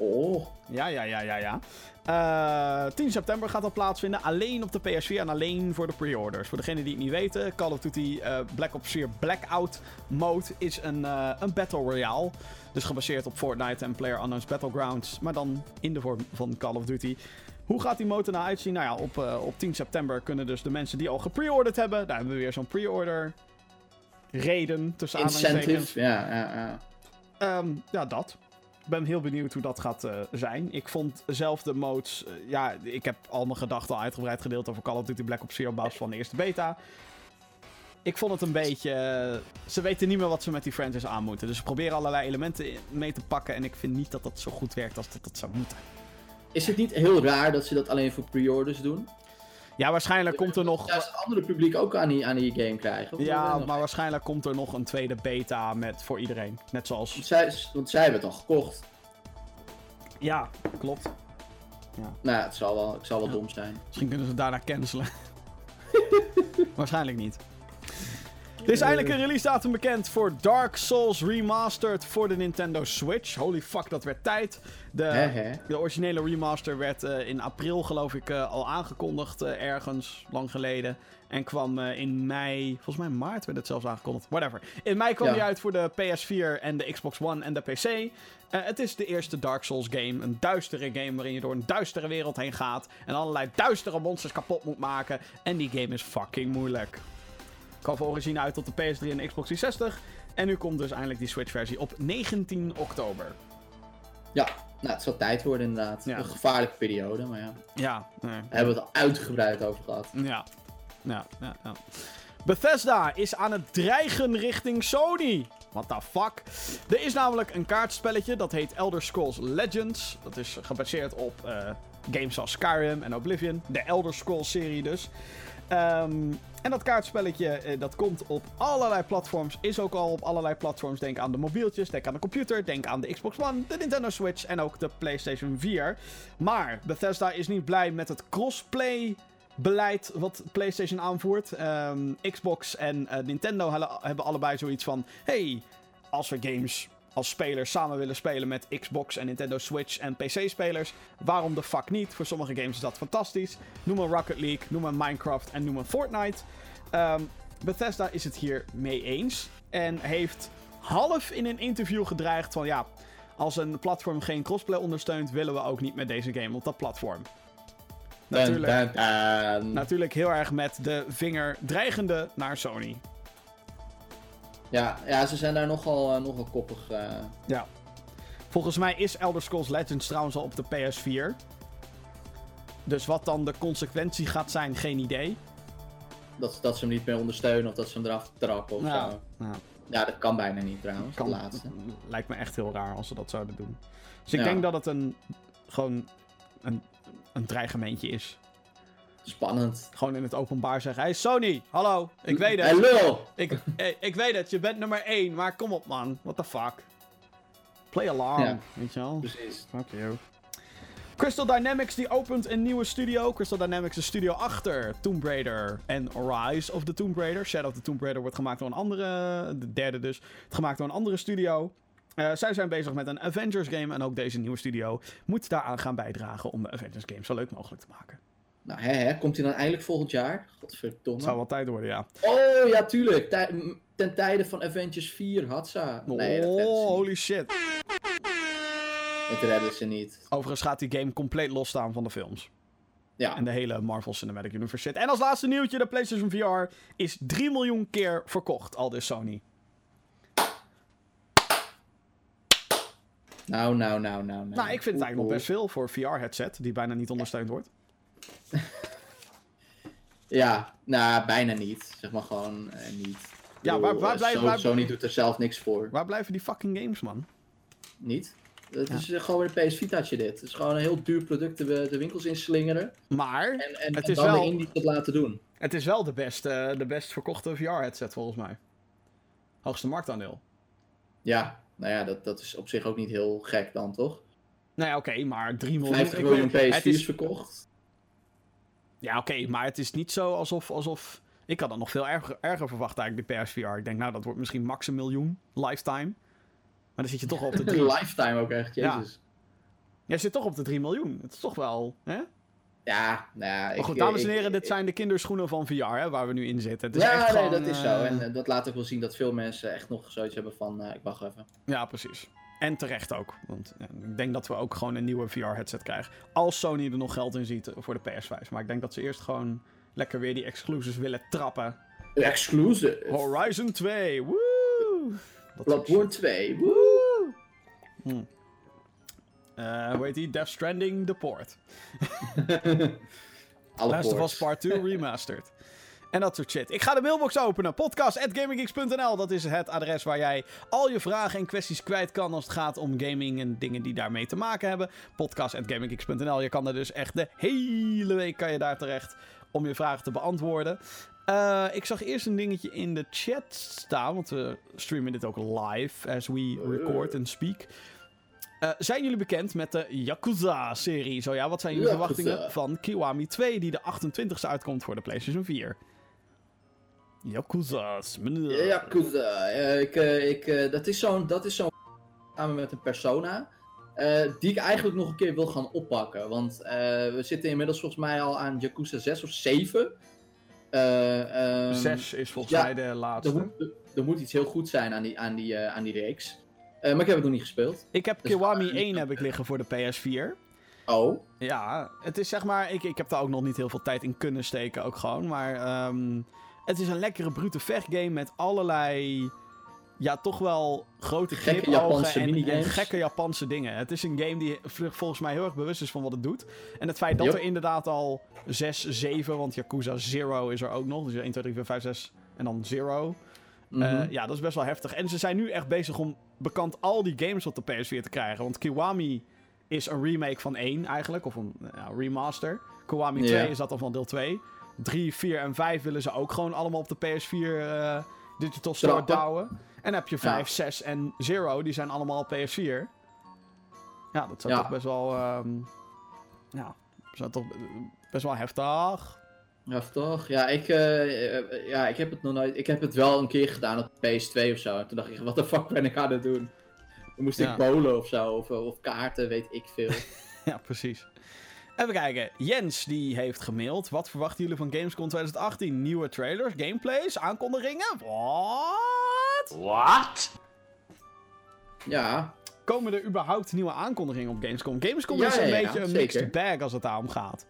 Oh, Ja, ja, ja, ja, ja. Eh, 10 september gaat dat plaatsvinden. Alleen op de PS4 en alleen voor de pre-orders. Voor degenen die het niet weten, Call of Duty eh, Black Ops 4 Blackout Mode is een, eh, een Battle Royale. Dus gebaseerd op Fortnite en PlayerUnknown's Battlegrounds. Maar dan in de vorm van Call of Duty. Hoe gaat die mode nou uitzien? Nou ja, op, op 10 september kunnen dus de mensen die al gepre-orderd hebben... Daar hebben we weer zo'n pre-order reden tussen aanhalingstekens. incentive. Ja, ja, ja. Ehm, ja, dat. Ik ben heel benieuwd hoe dat gaat eh, zijn. Ik vond zelf de modes... eh, ja, ik heb al mijn gedachten al uitgebreid gedeeld over Call of Duty Black Ops 4 op basis van de eerste beta. Ik vond het een beetje... eh, ze weten niet meer wat ze met die franchise aan moeten. Dus ze proberen allerlei elementen mee te pakken. En ik vind niet dat dat zo goed werkt als dat, dat zou moeten. Is het niet heel raar dat ze dat alleen voor pre-orders doen? Ja, waarschijnlijk komt er nog... Juist het andere publiek ook aan die, aan die game krijgen. Ja, nog- maar waarschijnlijk komt er nog een tweede beta met voor iedereen. Net Want zoals... zij, want zij hebben het al gekocht. Ja, klopt. Nou, het zal wel, het zal wel Ja. dom zijn. Misschien kunnen ze daarna cancelen. Waarschijnlijk niet. Er is eindelijk een release datum bekend voor Dark Souls Remastered voor de Nintendo Switch. Holy fuck, dat werd tijd. De, de originele remaster werd eh, in april, geloof ik, eh, al aangekondigd. eh, ergens, lang geleden. En kwam in mei, volgens mij maart werd het zelfs aangekondigd. Whatever. In mei kwam Ja. die uit voor de PS4 en de Xbox One en de PC. Het is de eerste Dark Souls game. Een duistere game waarin je door een duistere wereld heen gaat. En allerlei duistere monsters kapot moet maken. En die game is fucking moeilijk. Kwam voor origine uit tot de PS3 en de Xbox 360. En nu komt dus eindelijk die Switch-versie op 19 oktober. Ja, nou, het zal tijd worden inderdaad. Ja. Een gevaarlijke periode, maar ja. Ja, nee. Daar hebben we het al uitgebreid over gehad. Ja. Ja, ja, ja. Bethesda is aan het dreigen richting Sony. What the fuck? Er is namelijk een kaartspelletje dat heet Elder Scrolls Legends. Dat is gebaseerd op eh, games als Skyrim en Oblivion. De Elder Scrolls serie dus. Ehm, en dat kaartspelletje eh, dat komt op allerlei platforms. Is ook al op allerlei platforms. Denk aan de mobieltjes, denk aan de computer, denk aan de Xbox One, de Nintendo Switch en ook de PlayStation 4. Maar Bethesda is niet blij met het crossplay beleid wat PlayStation aanvoert. Ehm, Xbox en eh, Nintendo hebben allebei zoiets van: hey, als we games als spelers samen willen spelen met Xbox en Nintendo Switch en PC-spelers, waarom de fuck niet? Voor sommige games is dat fantastisch. Noem een Rocket League, noem een Minecraft en noem een Fortnite. Ehm, Bethesda is het hier mee eens en heeft half in een interview gedreigd van ja. Als een platform geen crossplay ondersteunt, willen we ook niet met deze game op dat platform. Natuurlijk. Natuurlijk heel erg met de vinger dreigende naar Sony. Ja, ja, ze zijn daar nogal, eh, nogal koppig. eh. Ja. Volgens mij is Elder Scrolls Legends trouwens al op de PS4. Dus wat dan de consequentie gaat zijn, geen idee. dat, dat ze hem niet meer ondersteunen of dat ze hem eraf trappen of Ja. zo. Ja, dat kan bijna niet trouwens, kan, laatste. lijkt me echt heel raar als ze dat zouden doen. Dus ik Ja. denk dat het een, gewoon een, een dreigementje is. Spannend. Gewoon in het openbaar zeggen, hey Sony, hallo, ik weet het. Hallo! Ik, ik, ik weet het, je bent nummer 1, maar kom op man, what the fuck. Play along, Ja. weet je wel. Precies. Fuck you. Crystal Dynamics die opent een nieuwe studio. Crystal Dynamics is studio achter Tomb Raider en Rise of the Tomb Raider. Shadow of the Tomb Raider wordt gemaakt door een andere, de derde dus, gemaakt door een andere studio. Eh, zij zijn bezig met een Avengers game en ook deze nieuwe studio moet daaraan gaan bijdragen om de Avengers game zo leuk mogelijk te maken. Nou, hè, hè, komt hij dan eindelijk volgend jaar? Godverdomme. Het zou wel tijd worden, ja. Oh, ja, tuurlijk. Tij- ten tijde van Avengers 4, Hatsa. Nee, oh, holy shit. Dat redden ze niet. Overigens gaat die game compleet losstaan van de films. Ja, En de hele Marvel Cinematic Universe shit. En als laatste nieuwtje, de PlayStation VR is 3 miljoen keer verkocht, al dus Sony. nou, nou, nou, nou. Nou, Nou, ik vind het eigenlijk nog best veel voor VR-headset, die bijna niet ondersteund wordt. Ja, nou, bijna niet. Zeg maar gewoon eh, niet. Ja, waar- waar eh, Sony, waar- Sony doet er zelf niks voor. Waar blijven die fucking games, man? Niet. Het Ja. is eh, gewoon weer een PS Vitaatje dit. Het is gewoon een heel duur product de, de winkels inslingeren. Maar En, en, Het en is dan wel- de indie het laten doen. het is wel de best, de best verkochte VR-headset, volgens mij. Hoogste marktaandeel. Ja, nou ja, dat, dat is op zich ook niet heel gek dan, toch? Nee, oké, maar 3 miljoen... 50 ik miljoen weet- het PS4's is- verkocht. Ja, oké, maar het is niet zo alsof... alsof ik had dat nog veel erger, erger verwacht eigenlijk, die PSVR. Ik denk, nou, dat wordt misschien max een miljoen, lifetime. Maar dan zit je toch op de drie. Lifetime ook echt, Ja. jezus. Jij zit toch op de 3 miljoen. Het is toch wel, hè? Ja, nou ja. Maar goed, dames en heren, dit zijn de kinderschoenen van VR, hè, waar we nu in zitten. Het is ja, echt nee, gewoon, dat is zo. eh, En eh, dat laat ook wel zien dat veel mensen echt nog zoiets hebben van, eh, ik wacht even. Ja, precies. En terecht ook. Want ja, ik denk dat we ook gewoon een nieuwe VR-headset krijgen. Als Sony er nog geld in ziet voor de PS5. Maar ik denk dat ze eerst gewoon lekker weer die exclusives willen trappen. Exclusive. Horizon 2, woe! Bloodborne 2. Woe! Hm. Hoe heet die? Death Stranding, The Port. Last of Us. Part 2 Remastered. En dat soort shit. Ik ga de mailbox openen. Podcast.gaminggeeks.nl. Dat is het adres waar jij al je vragen en kwesties kwijt kan als het gaat om gaming en dingen die daarmee te maken hebben. Podcast.gaminggeeks.nl. Je kan er dus echt de hele week kan je daar terecht om je vragen te beantwoorden. Eh, ik zag eerst een dingetje in de chat staan, want we streamen dit ook live as we record and speak. Eh, zijn jullie bekend met de Yakuza-serie? Zo ja, wat zijn jullie Yakuza. verwachtingen van Kiwami 2, die de 28e uitkomt voor de PlayStation 4? Yakuza's. meneer. Yakuza. Eh, ik, eh, ik, eh, dat is zo'n, dat is zo'n samen met een persona. eh, die ik eigenlijk nog een keer wil gaan oppakken. Want eh, we zitten inmiddels volgens mij al aan Yakuza 6 of 7. Eh, ehm, 6 is volgens ja, mij de Er laatste. moet, er- moet iets heel goed zijn aan die, aan die, aan die reeks. Eh, maar ik heb het nog niet gespeeld. Ik heb Dus- Kiwami 1 heb ik liggen voor de PS4. Oh. Ja, het is zeg maar... Ik, ik heb daar ook nog niet heel veel tijd in kunnen steken ook gewoon. Maar ehm, het is een lekkere brute vechtgame met allerlei... Ja, toch wel grote Gekke Japanse en, en gekke Japanse dingen. Het is een game die volgens mij heel erg bewust is van wat het doet. En het feit dat er inderdaad al 6, 7... Want Yakuza Zero is er ook nog. Dus 1, 2, 3, 4, 5, 6 en dan Zero. Mhm. Eh, ja, dat is best wel heftig. En ze zijn nu echt bezig om bekend al die games op de PS4 te krijgen. Want Kiwami is een remake van 1 eigenlijk, of een ja, remaster. Kiwami 2 Ja. is dat dan van deel 2. 3, 4 en 5 willen ze ook gewoon allemaal op de PS4 eh, Digital Store douwen. En heb je 5, 6 en 0, die zijn allemaal op PS4. Ja, dat zou Ja. toch best wel... ehm, ja, zou toch best wel heftig. Ja, toch? Ja ik, eh, eh, ja, ik heb het nog nooit. Ik heb het wel een keer gedaan op PS2 of zo. En toen dacht ik, wat de fuck ben ik aan het doen? Dan moest Ja. ik bowlen of zo, of, of kaarten, weet ik veel. Ja, precies. Even kijken. Jens die heeft gemaild. Wat verwachten jullie van Gamescom 2018? Nieuwe trailers, gameplays, aankondigingen? Wat? What? ja, Komen er überhaupt nieuwe aankondigingen op Gamescom? Gamescom Ja, is een ja, ja, beetje een zeker. mixed bag als het daarom gaat.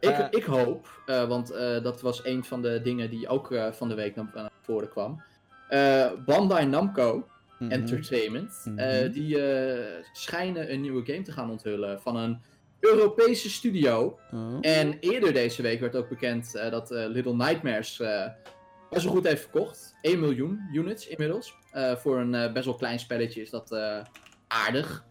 ik, Eh. ik hoop, eh, want eh, dat was een van de dingen die ook eh, van de week naar, voren kwam. Eh, Bandai Namco Mhm. Entertainment, Mhm. eh, die eh, schijnen een nieuwe game te gaan onthullen van een Europese studio. Oh. En eerder deze week werd ook bekend eh, dat eh, Little Nightmares eh, best wel goed heeft verkocht. 1 miljoen units inmiddels. Eh, voor een eh, best wel klein spelletje is dat eh, aardig.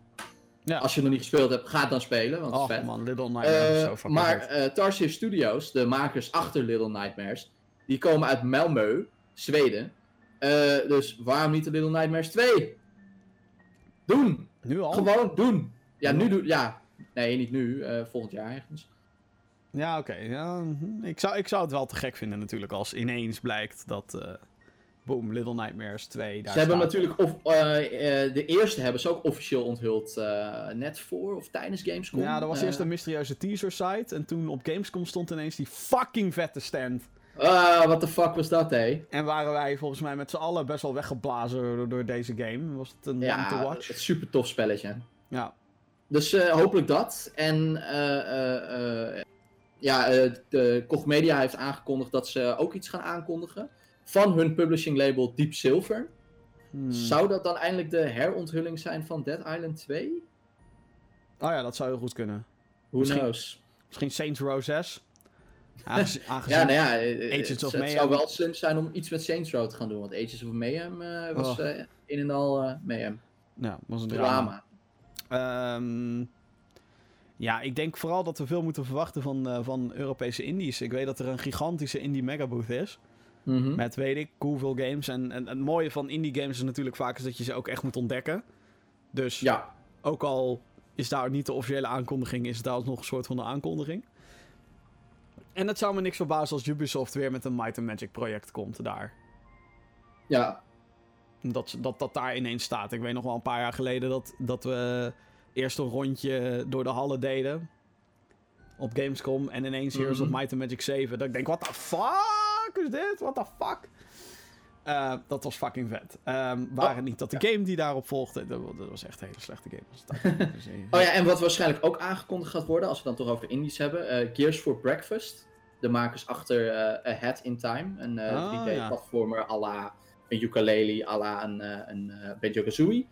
Ja. Als je nog niet gespeeld hebt, ga het dan spelen, want Och vet. man, Little Nightmares is Eh, zo maar eh Tarsier Studios, de makers achter Little Nightmares, die komen uit Malmö, Zweden. Eh, dus waarom niet de Little Nightmares 2? Doen! Nu al? Gewoon doen! Ja. nu doen. Ja, nee, niet nu. eh, volgend jaar ergens. Ja, oké. Ja, mhm. ik, zou, ik zou het wel te gek vinden natuurlijk als ineens blijkt dat... eh boom, Little Nightmares 2 daar Ze hebben staat. natuurlijk, of, eh, de eerste hebben ze ook officieel onthuld net voor of tijdens Gamescom. Ja, er was eerst een mysterieuze teaser site. En toen op Gamescom stond ineens die fucking vette stand. Ah, what the fuck was dat, hé? En waren wij volgens mij met z'n allen best wel weggeblazen door, door deze game. Was het een one to Ja, watch? het super tof spelletje. Ja. Dus eh, hopelijk dat. En eh, ja, de Koch Media heeft aangekondigd dat ze ook iets gaan aankondigen. Van hun publishing label Deep Silver. Hmm. Zou dat dan eindelijk de heronthulling zijn van Dead Island 2? Oh ja, dat zou heel goed kunnen. Who Misschien- knows? Misschien Saints Row 6. Aangezien, Ja, nou ja, Agents het, of het Mayhem. zou wel slim zijn om iets met Saints Row te gaan doen. Want Agents of Mayhem was Oh. een en al Mayhem. ja, was een drama. Drama. Ehm, ja, ik denk vooral dat we veel moeten verwachten van, eh, van Europese indies. Ik weet dat er een gigantische indie megabooth is. Mhm. Met weet ik hoeveel games. En, en het mooie van indie games is natuurlijk vaak is dat je ze ook echt moet ontdekken. Dus Ja, ook al is daar niet de officiële aankondiging, is het daar alsnog een soort van de aankondiging. En het zou me niks verbazen als Ubisoft weer met een Might and Magic project komt daar. ja, Dat, dat dat daar ineens staat. Ik weet nog wel een paar jaar geleden dat, dat we eerst een rondje door de hallen deden. Op Gamescom. En ineens Heroes of Mhm. Might and Magic 7. Dat ik denk, what the fuck is dit? What the fuck? Eh, dat was fucking vet. Ehm waren Oh, niet dat de game die daarop volgde. Dat, wa- dat was echt een hele slechte game. was. Dus, eh, Oh ja, en wat waarschijnlijk ook aangekondigd gaat worden, als we dan toch over indies hebben. eh, Gears for Breakfast. De makers achter eh Ahead in Time. Een eh, Ah, 3D-platformer à la een ukulele, à la een, eh een eh, Banjo-Kazooie.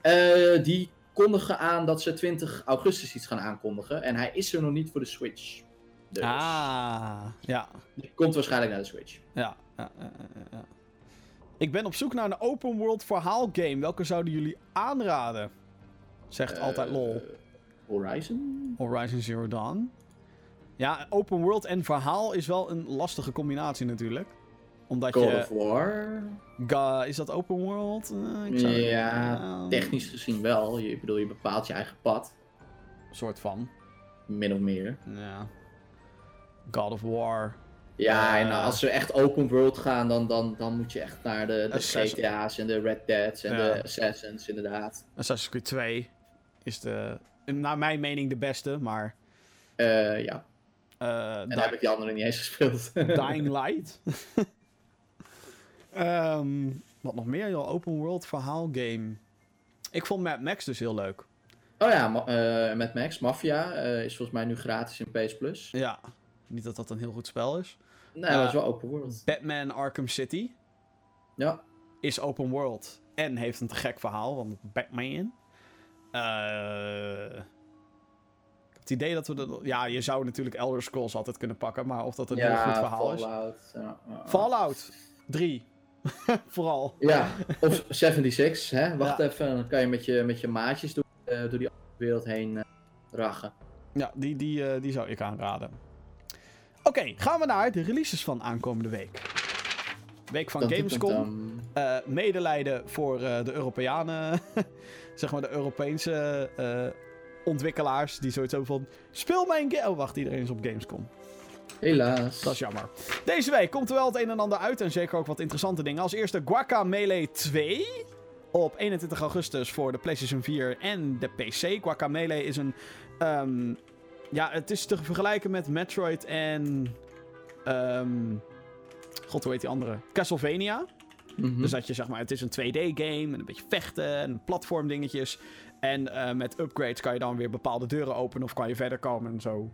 Eh, die kondigen aan dat ze 20 augustus iets gaan aankondigen. En hij is er nog niet voor de Switch. Dus Ah, ja. die komt waarschijnlijk naar de Switch. Ja, ja, ja, ja. Ik ben op zoek naar een open world verhaal game. Welke zouden jullie aanraden? Zegt altijd lol. Horizon? Horizon Zero Dawn. Ja, open world en verhaal is wel een lastige combinatie natuurlijk. Omdat God je... of War? Ga, is dat open world? Eh, ik zou- Ja, Nou, technisch gezien wel. Je, ik bedoel, je bepaalt je eigen pad. soort van. Min of meer. Ja. God of War. Ja, en Eh. als we echt open world gaan, dan, dan, dan moet je echt naar de, de GTA's en de Red Dead's en Ja. de Assassins, inderdaad. Assassin's Creed 2 is de, naar mijn mening de beste, maar... Eh, ja, eh, en dan heb ik die andere niet eens gespeeld. Dying Light. Ehm, wat nog meer, joh? Open world verhaal game. Ik vond Mad Max dus heel leuk. oh ja, ma- eh, met Max, Mafia eh, is volgens mij nu gratis in PS Plus. Ja. Niet dat dat een heel goed spel is. Nee, dat is Eh, wel open world. Batman Arkham City Ja, is open world. En heeft een te gek verhaal, want Batman. Eh, het idee dat we... Dat, ja, je zou natuurlijk Elder Scrolls altijd kunnen pakken, maar of dat een heel goed verhaal is. Fallout. Ja, ja. Fallout 3. Vooral. Ja, of 76, hè? Wacht Ja. even, dan kan je met je, met je maatjes door, eh, door die wereld heen eh rachen. Ja, die, die, eh, die zou ik aanraden. Oké, gaan we naar de releases van aankomende week. Week van Gamescom. Eh, medelijden voor eh, de Europeanen. zeg maar de Europese eh, ontwikkelaars. Die zoiets hebben van... Speel mijn game... Oh, wacht. Iedereen is op Gamescom. Helaas. Dat is jammer. Deze week komt er wel het een en ander uit. En zeker ook wat interessante dingen. Als eerste Guacamelee 2. Op 21 augustus voor de PlayStation 4 en de PC. Guacamelee is een... ehm, ja, het is te vergelijken met Metroid en... ehm, God, hoe heet die andere? Castlevania. Mhm. Dus dat je zeg maar, het is een 2D-game en een beetje vechten en platformdingetjes. En eh, met upgrades kan je dan weer bepaalde deuren openen of kan je verder komen en zo.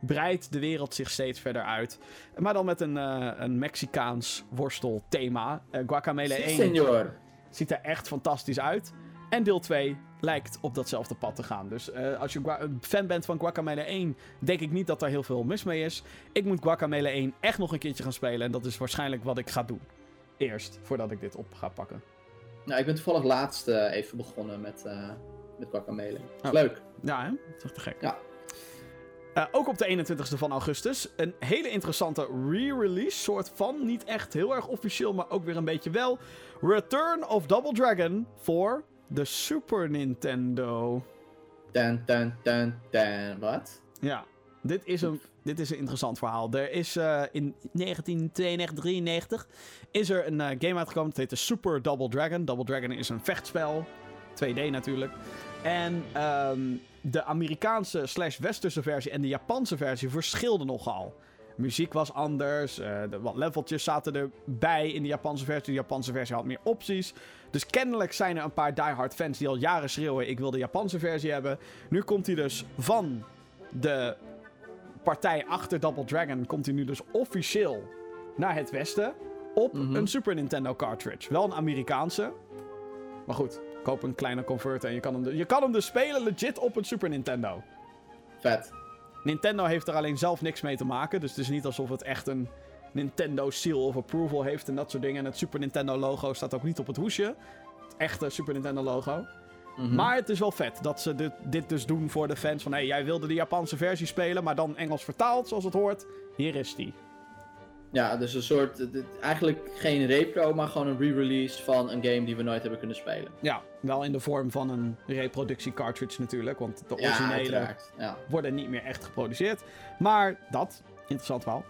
Breidt de wereld zich steeds verder uit. Maar dan met een, eh, een Mexicaans worstelthema. Eh Guacamele Si, 1 senor. ziet er echt fantastisch uit. En deel 2 lijkt op datzelfde pad te gaan. Dus eh, als je een fan bent van Guacamele 1, denk ik niet dat daar heel veel mis mee is. Ik moet Guacamele 1 echt nog een keertje gaan spelen. En dat is waarschijnlijk wat ik ga doen. Eerst, voordat ik dit op ga pakken. Nou, ik ben toevallig laatst even begonnen met, met Guacamele. Is Oh. leuk. Ja, hè? Dat is echt te gek. Ja. Eh, ook op de 21ste van augustus. Een hele interessante re-release. Soort van. Niet echt heel erg officieel, maar ook weer een beetje wel. Return of Double Dragon voor de Super Nintendo. Ten, ten, ten, ten. Wat? Ja, dit is een, dit is een interessant verhaal. Er is eh, in 1992, 93 is er een eh, game uitgekomen. Het heet de Super Double Dragon. Double Dragon is een vechtspel. 2D natuurlijk. En ehm, de Amerikaanse slash westerse versie en de Japanse versie verschilden nogal. Muziek was anders, eh, de, wat leveltjes zaten erbij in de Japanse versie. De Japanse versie had meer opties. Dus kennelijk zijn er een paar diehard fans die al jaren schreeuwen: ik wil de Japanse versie hebben. Nu komt hij dus van de partij achter Double Dragon, komt hij nu dus officieel naar het westen op Mhm. een Super Nintendo cartridge. Wel een Amerikaanse. Maar goed, koop een kleine converter en je kan hem, je kan hem dus spelen legit op een Super Nintendo. Vet. Nintendo heeft er alleen zelf niks mee te maken. Dus het is niet alsof het echt een Nintendo seal of approval heeft en dat soort dingen. En het Super Nintendo logo staat ook niet op het hoesje. Het echte Super Nintendo logo. Mhm. Maar het is wel vet dat ze dit, dit dus doen voor de fans. Van hé, hey, jij wilde de Japanse versie spelen, maar dan Engels vertaald zoals het hoort. Hier is die. Ja, dus een soort, eigenlijk geen repro, maar gewoon een re-release van een game die we nooit hebben kunnen spelen. Ja, wel in de vorm van een reproductie cartridge natuurlijk. Want de Ja, originele uiteraard. Ja. worden niet meer echt geproduceerd. Maar dat, interessant verhaal.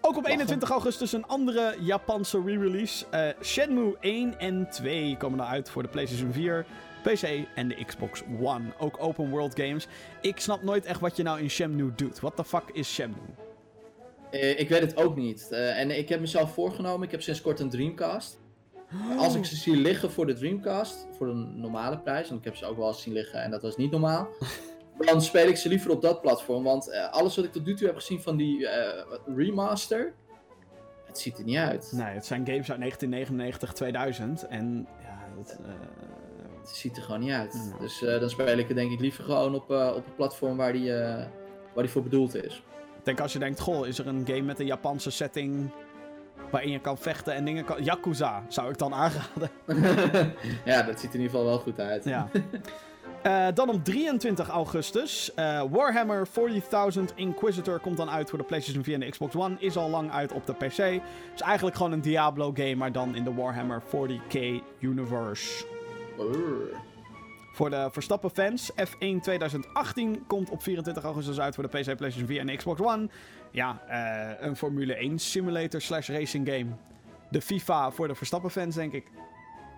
Ook op 21 augustus een andere Japanse re-release. Eh, Shenmue 1 en 2 komen eruit voor de PlayStation 4, PC en de Xbox One. Ook open world games. Ik snap nooit echt wat je nou in Shenmue doet. What the fuck is Shenmue? Eh, ik weet het ook niet. Eh, en ik heb mezelf voorgenomen, ik heb sinds kort een Dreamcast. Als ik ze zie liggen voor de Dreamcast, voor een normale prijs, want ik heb ze ook wel eens zien liggen en dat was niet normaal. Dan speel ik ze liever op dat platform, want eh, alles wat ik tot nu toe heb gezien van die remaster, het ziet er niet uit. Nee, het zijn games uit 1999, 2000 en ja, het, Het ziet er gewoon niet uit. Nou. Dus dan speel ik het denk ik liever gewoon op, op het platform waar die, waar die voor bedoeld is. Ik denk als je denkt, goh, is er een game met een Japanse setting waarin je kan vechten en dingen kan... Yakuza zou ik dan aanraden. ja, dat ziet er in ieder geval wel goed uit. Ja. Eh, dan op 23 augustus. eh, Warhammer 40.000 Inquisitor komt dan uit voor de PlayStation 4 en de Xbox One. Is al lang uit op de PC. Is eigenlijk gewoon een Diablo game, maar dan in de Warhammer 40k universe. Brrr. Voor de Verstappen fans, F1 2018 komt op 24 augustus uit voor de PC, PlayStation 4 en Xbox One. Ja, eh, een Formule 1 simulator slash racing game. De FIFA voor de Verstappen fans, denk ik.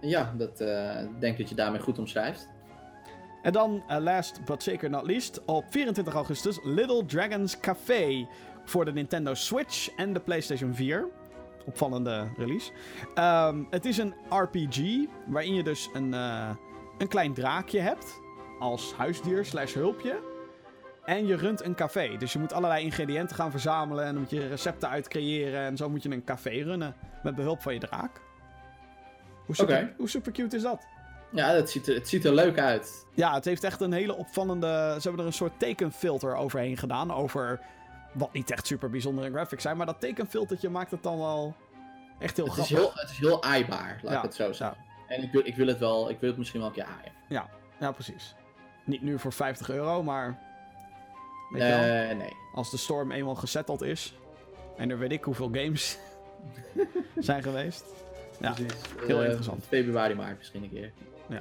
Ja, dat ik denk dat je daarmee goed omschrijft. En dan, eh, last but zeker not least, op 24 augustus Little Dragons Café voor de Nintendo Switch en de PlayStation 4. Opvallende release. Ehm, het is een RPG waarin je dus een, een klein draakje hebt als huisdier slash hulpje. En je runt een café. Dus je moet allerlei ingrediënten gaan verzamelen en dan moet je recepten uitcreëren. En zo moet je een café runnen met behulp van je draak. Hoe super, hoe super cute is dat? Ja, dat ziet er, het ziet er leuk uit. Ja, het heeft echt een hele opvallende. Ze hebben er een soort tekenfilter overheen gedaan. Over wat niet echt super bijzondere graphics zijn. Maar dat tekenfiltertje maakt het dan wel echt heel Het is grappig. heel, het is heel aaibaar, laat Ja, ik het zo zeggen. En ik wil, ik wil het wel, ik wil het misschien wel een keer aaien. Ja, precies. Niet nu voor 50 euro, maar. Weet je wel, Nee, nee. als de storm eenmaal gesetteld is. En er weet ik hoeveel games zijn geweest. Ja, Precies. heel Eh, interessant. Februari, maart misschien een keer. Ja.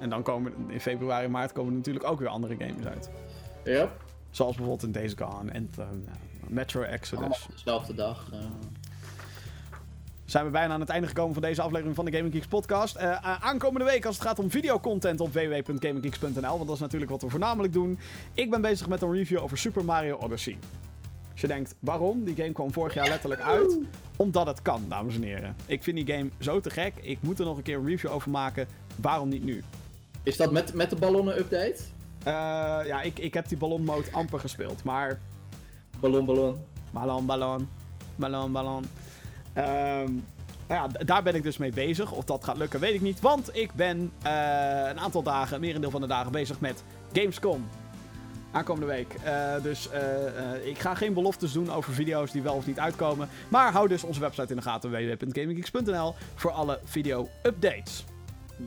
En dan komen in februari, maart komen er natuurlijk ook weer andere games uit. Ja, Zoals bijvoorbeeld in Days Gone en eh, Metro Exodus. allemaal op dezelfde dag. eh. Zijn we bijna aan het einde gekomen van deze aflevering van de Gaming Geeks podcast. Eh, aankomende week als het gaat om videocontent op www.gaminggeeks.nl, want dat is natuurlijk wat we voornamelijk doen. Ik ben bezig met een review over Super Mario Odyssey. Als je denkt, waarom? Die game kwam vorig jaar letterlijk uit. Omdat het kan, dames en heren. Ik vind die game zo te gek. Ik moet er nog een keer een review over maken. Waarom niet nu? Is dat met, met de ballonnen update? Eh, ja, ik, ik heb die ballonmode amper gespeeld. Maar Ballon, ballon. Ballon, ballon. Ballon, ballon. Ehm, nou ja, daar ben ik dus mee bezig. Of dat gaat lukken, weet ik niet. Want ik ben eh, een aantal dagen, merendeel van de dagen, bezig met Gamescom. Aankomende week. Eh, dus eh, eh, ik ga geen beloftes doen over video's die wel of niet uitkomen. Maar hou dus onze website in de gaten, www.gaminggeeks.nl, voor alle video-updates.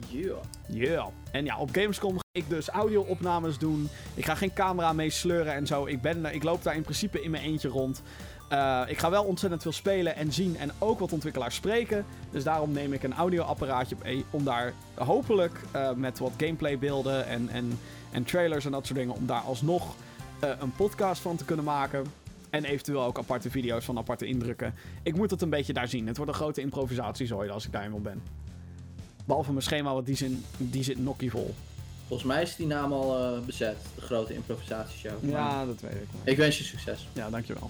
Yeah. Ja. En ja, op Gamescom ga ik dus audio-opnames doen. Ik ga geen camera mee sleuren en zo. Ik, ben, ik loop daar in principe in mijn eentje rond. Eh, ik ga wel ontzettend veel spelen en zien en ook wat ontwikkelaars spreken. Dus daarom neem ik een audioapparaatje mee om daar hopelijk eh, met wat gameplaybeelden en, en, en trailers en dat soort dingen... om daar alsnog eh, een podcast van te kunnen maken. En eventueel ook aparte video's van aparte indrukken. Ik moet het een beetje daar zien. Het wordt een grote improvisatiezooi als ik daar eenmaal ben. Behalve mijn schema, want die zit, die zit nokkie vol. Volgens mij is die naam al eh, bezet, de grote improvisatieshow. Ja, dat weet ik. Ik wens je succes. Ja, dankjewel.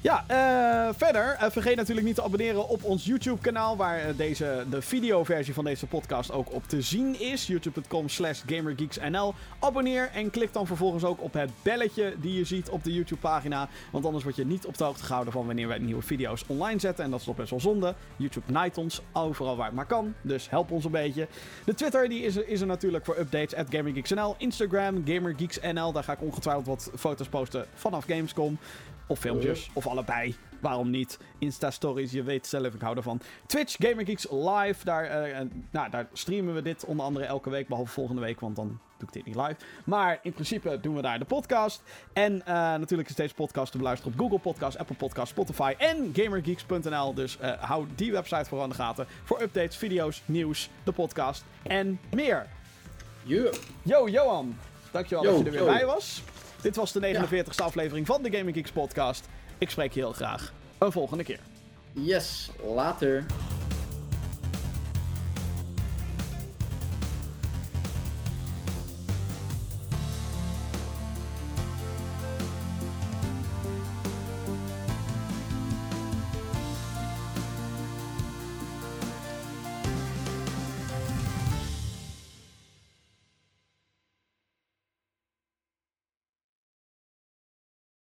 Ja, eh, verder, eh, vergeet natuurlijk niet te abonneren op ons YouTube-kanaal, waar eh, deze, de videoversie van deze podcast ook op te zien is. youtube.com slash gamergeeksnl. Abonneer en klik dan vervolgens ook op het belletje die je ziet op de YouTube-pagina. Want anders word je niet op de hoogte gehouden van wanneer wij nieuwe video's online zetten. En dat is toch best wel zonde. YouTube night ons, overal waar het maar kan. Dus help ons een beetje. De Twitter die is, er, is er natuurlijk voor updates at GamerGeeksNL. Instagram, GamerGeeksNL. Daar ga ik ongetwijfeld wat foto's posten vanaf Gamescom. Of filmpjes, of allebei. Waarom niet? Insta-stories, je weet zelf, ik hou ervan. Twitch, GamerGeeks Live. Daar, eh, nou, daar streamen we dit onder andere elke week. Behalve volgende week, want dan doe ik dit niet live. Maar in principe doen we daar de podcast. En eh, natuurlijk is deze podcast te beluisteren op Google Podcast, Apple Podcast, Spotify en GamerGeeks.nl. Dus eh, hou die website voor aan de gaten. Voor updates, video's, nieuws, de podcast en meer. Yeah. Yo, Johan. Dankjewel Yo, dat je er weer yo. bij was. Dit was de 49e aflevering van de Gaming Geeks podcast. Ik spreek je heel graag een volgende keer. Yes, later.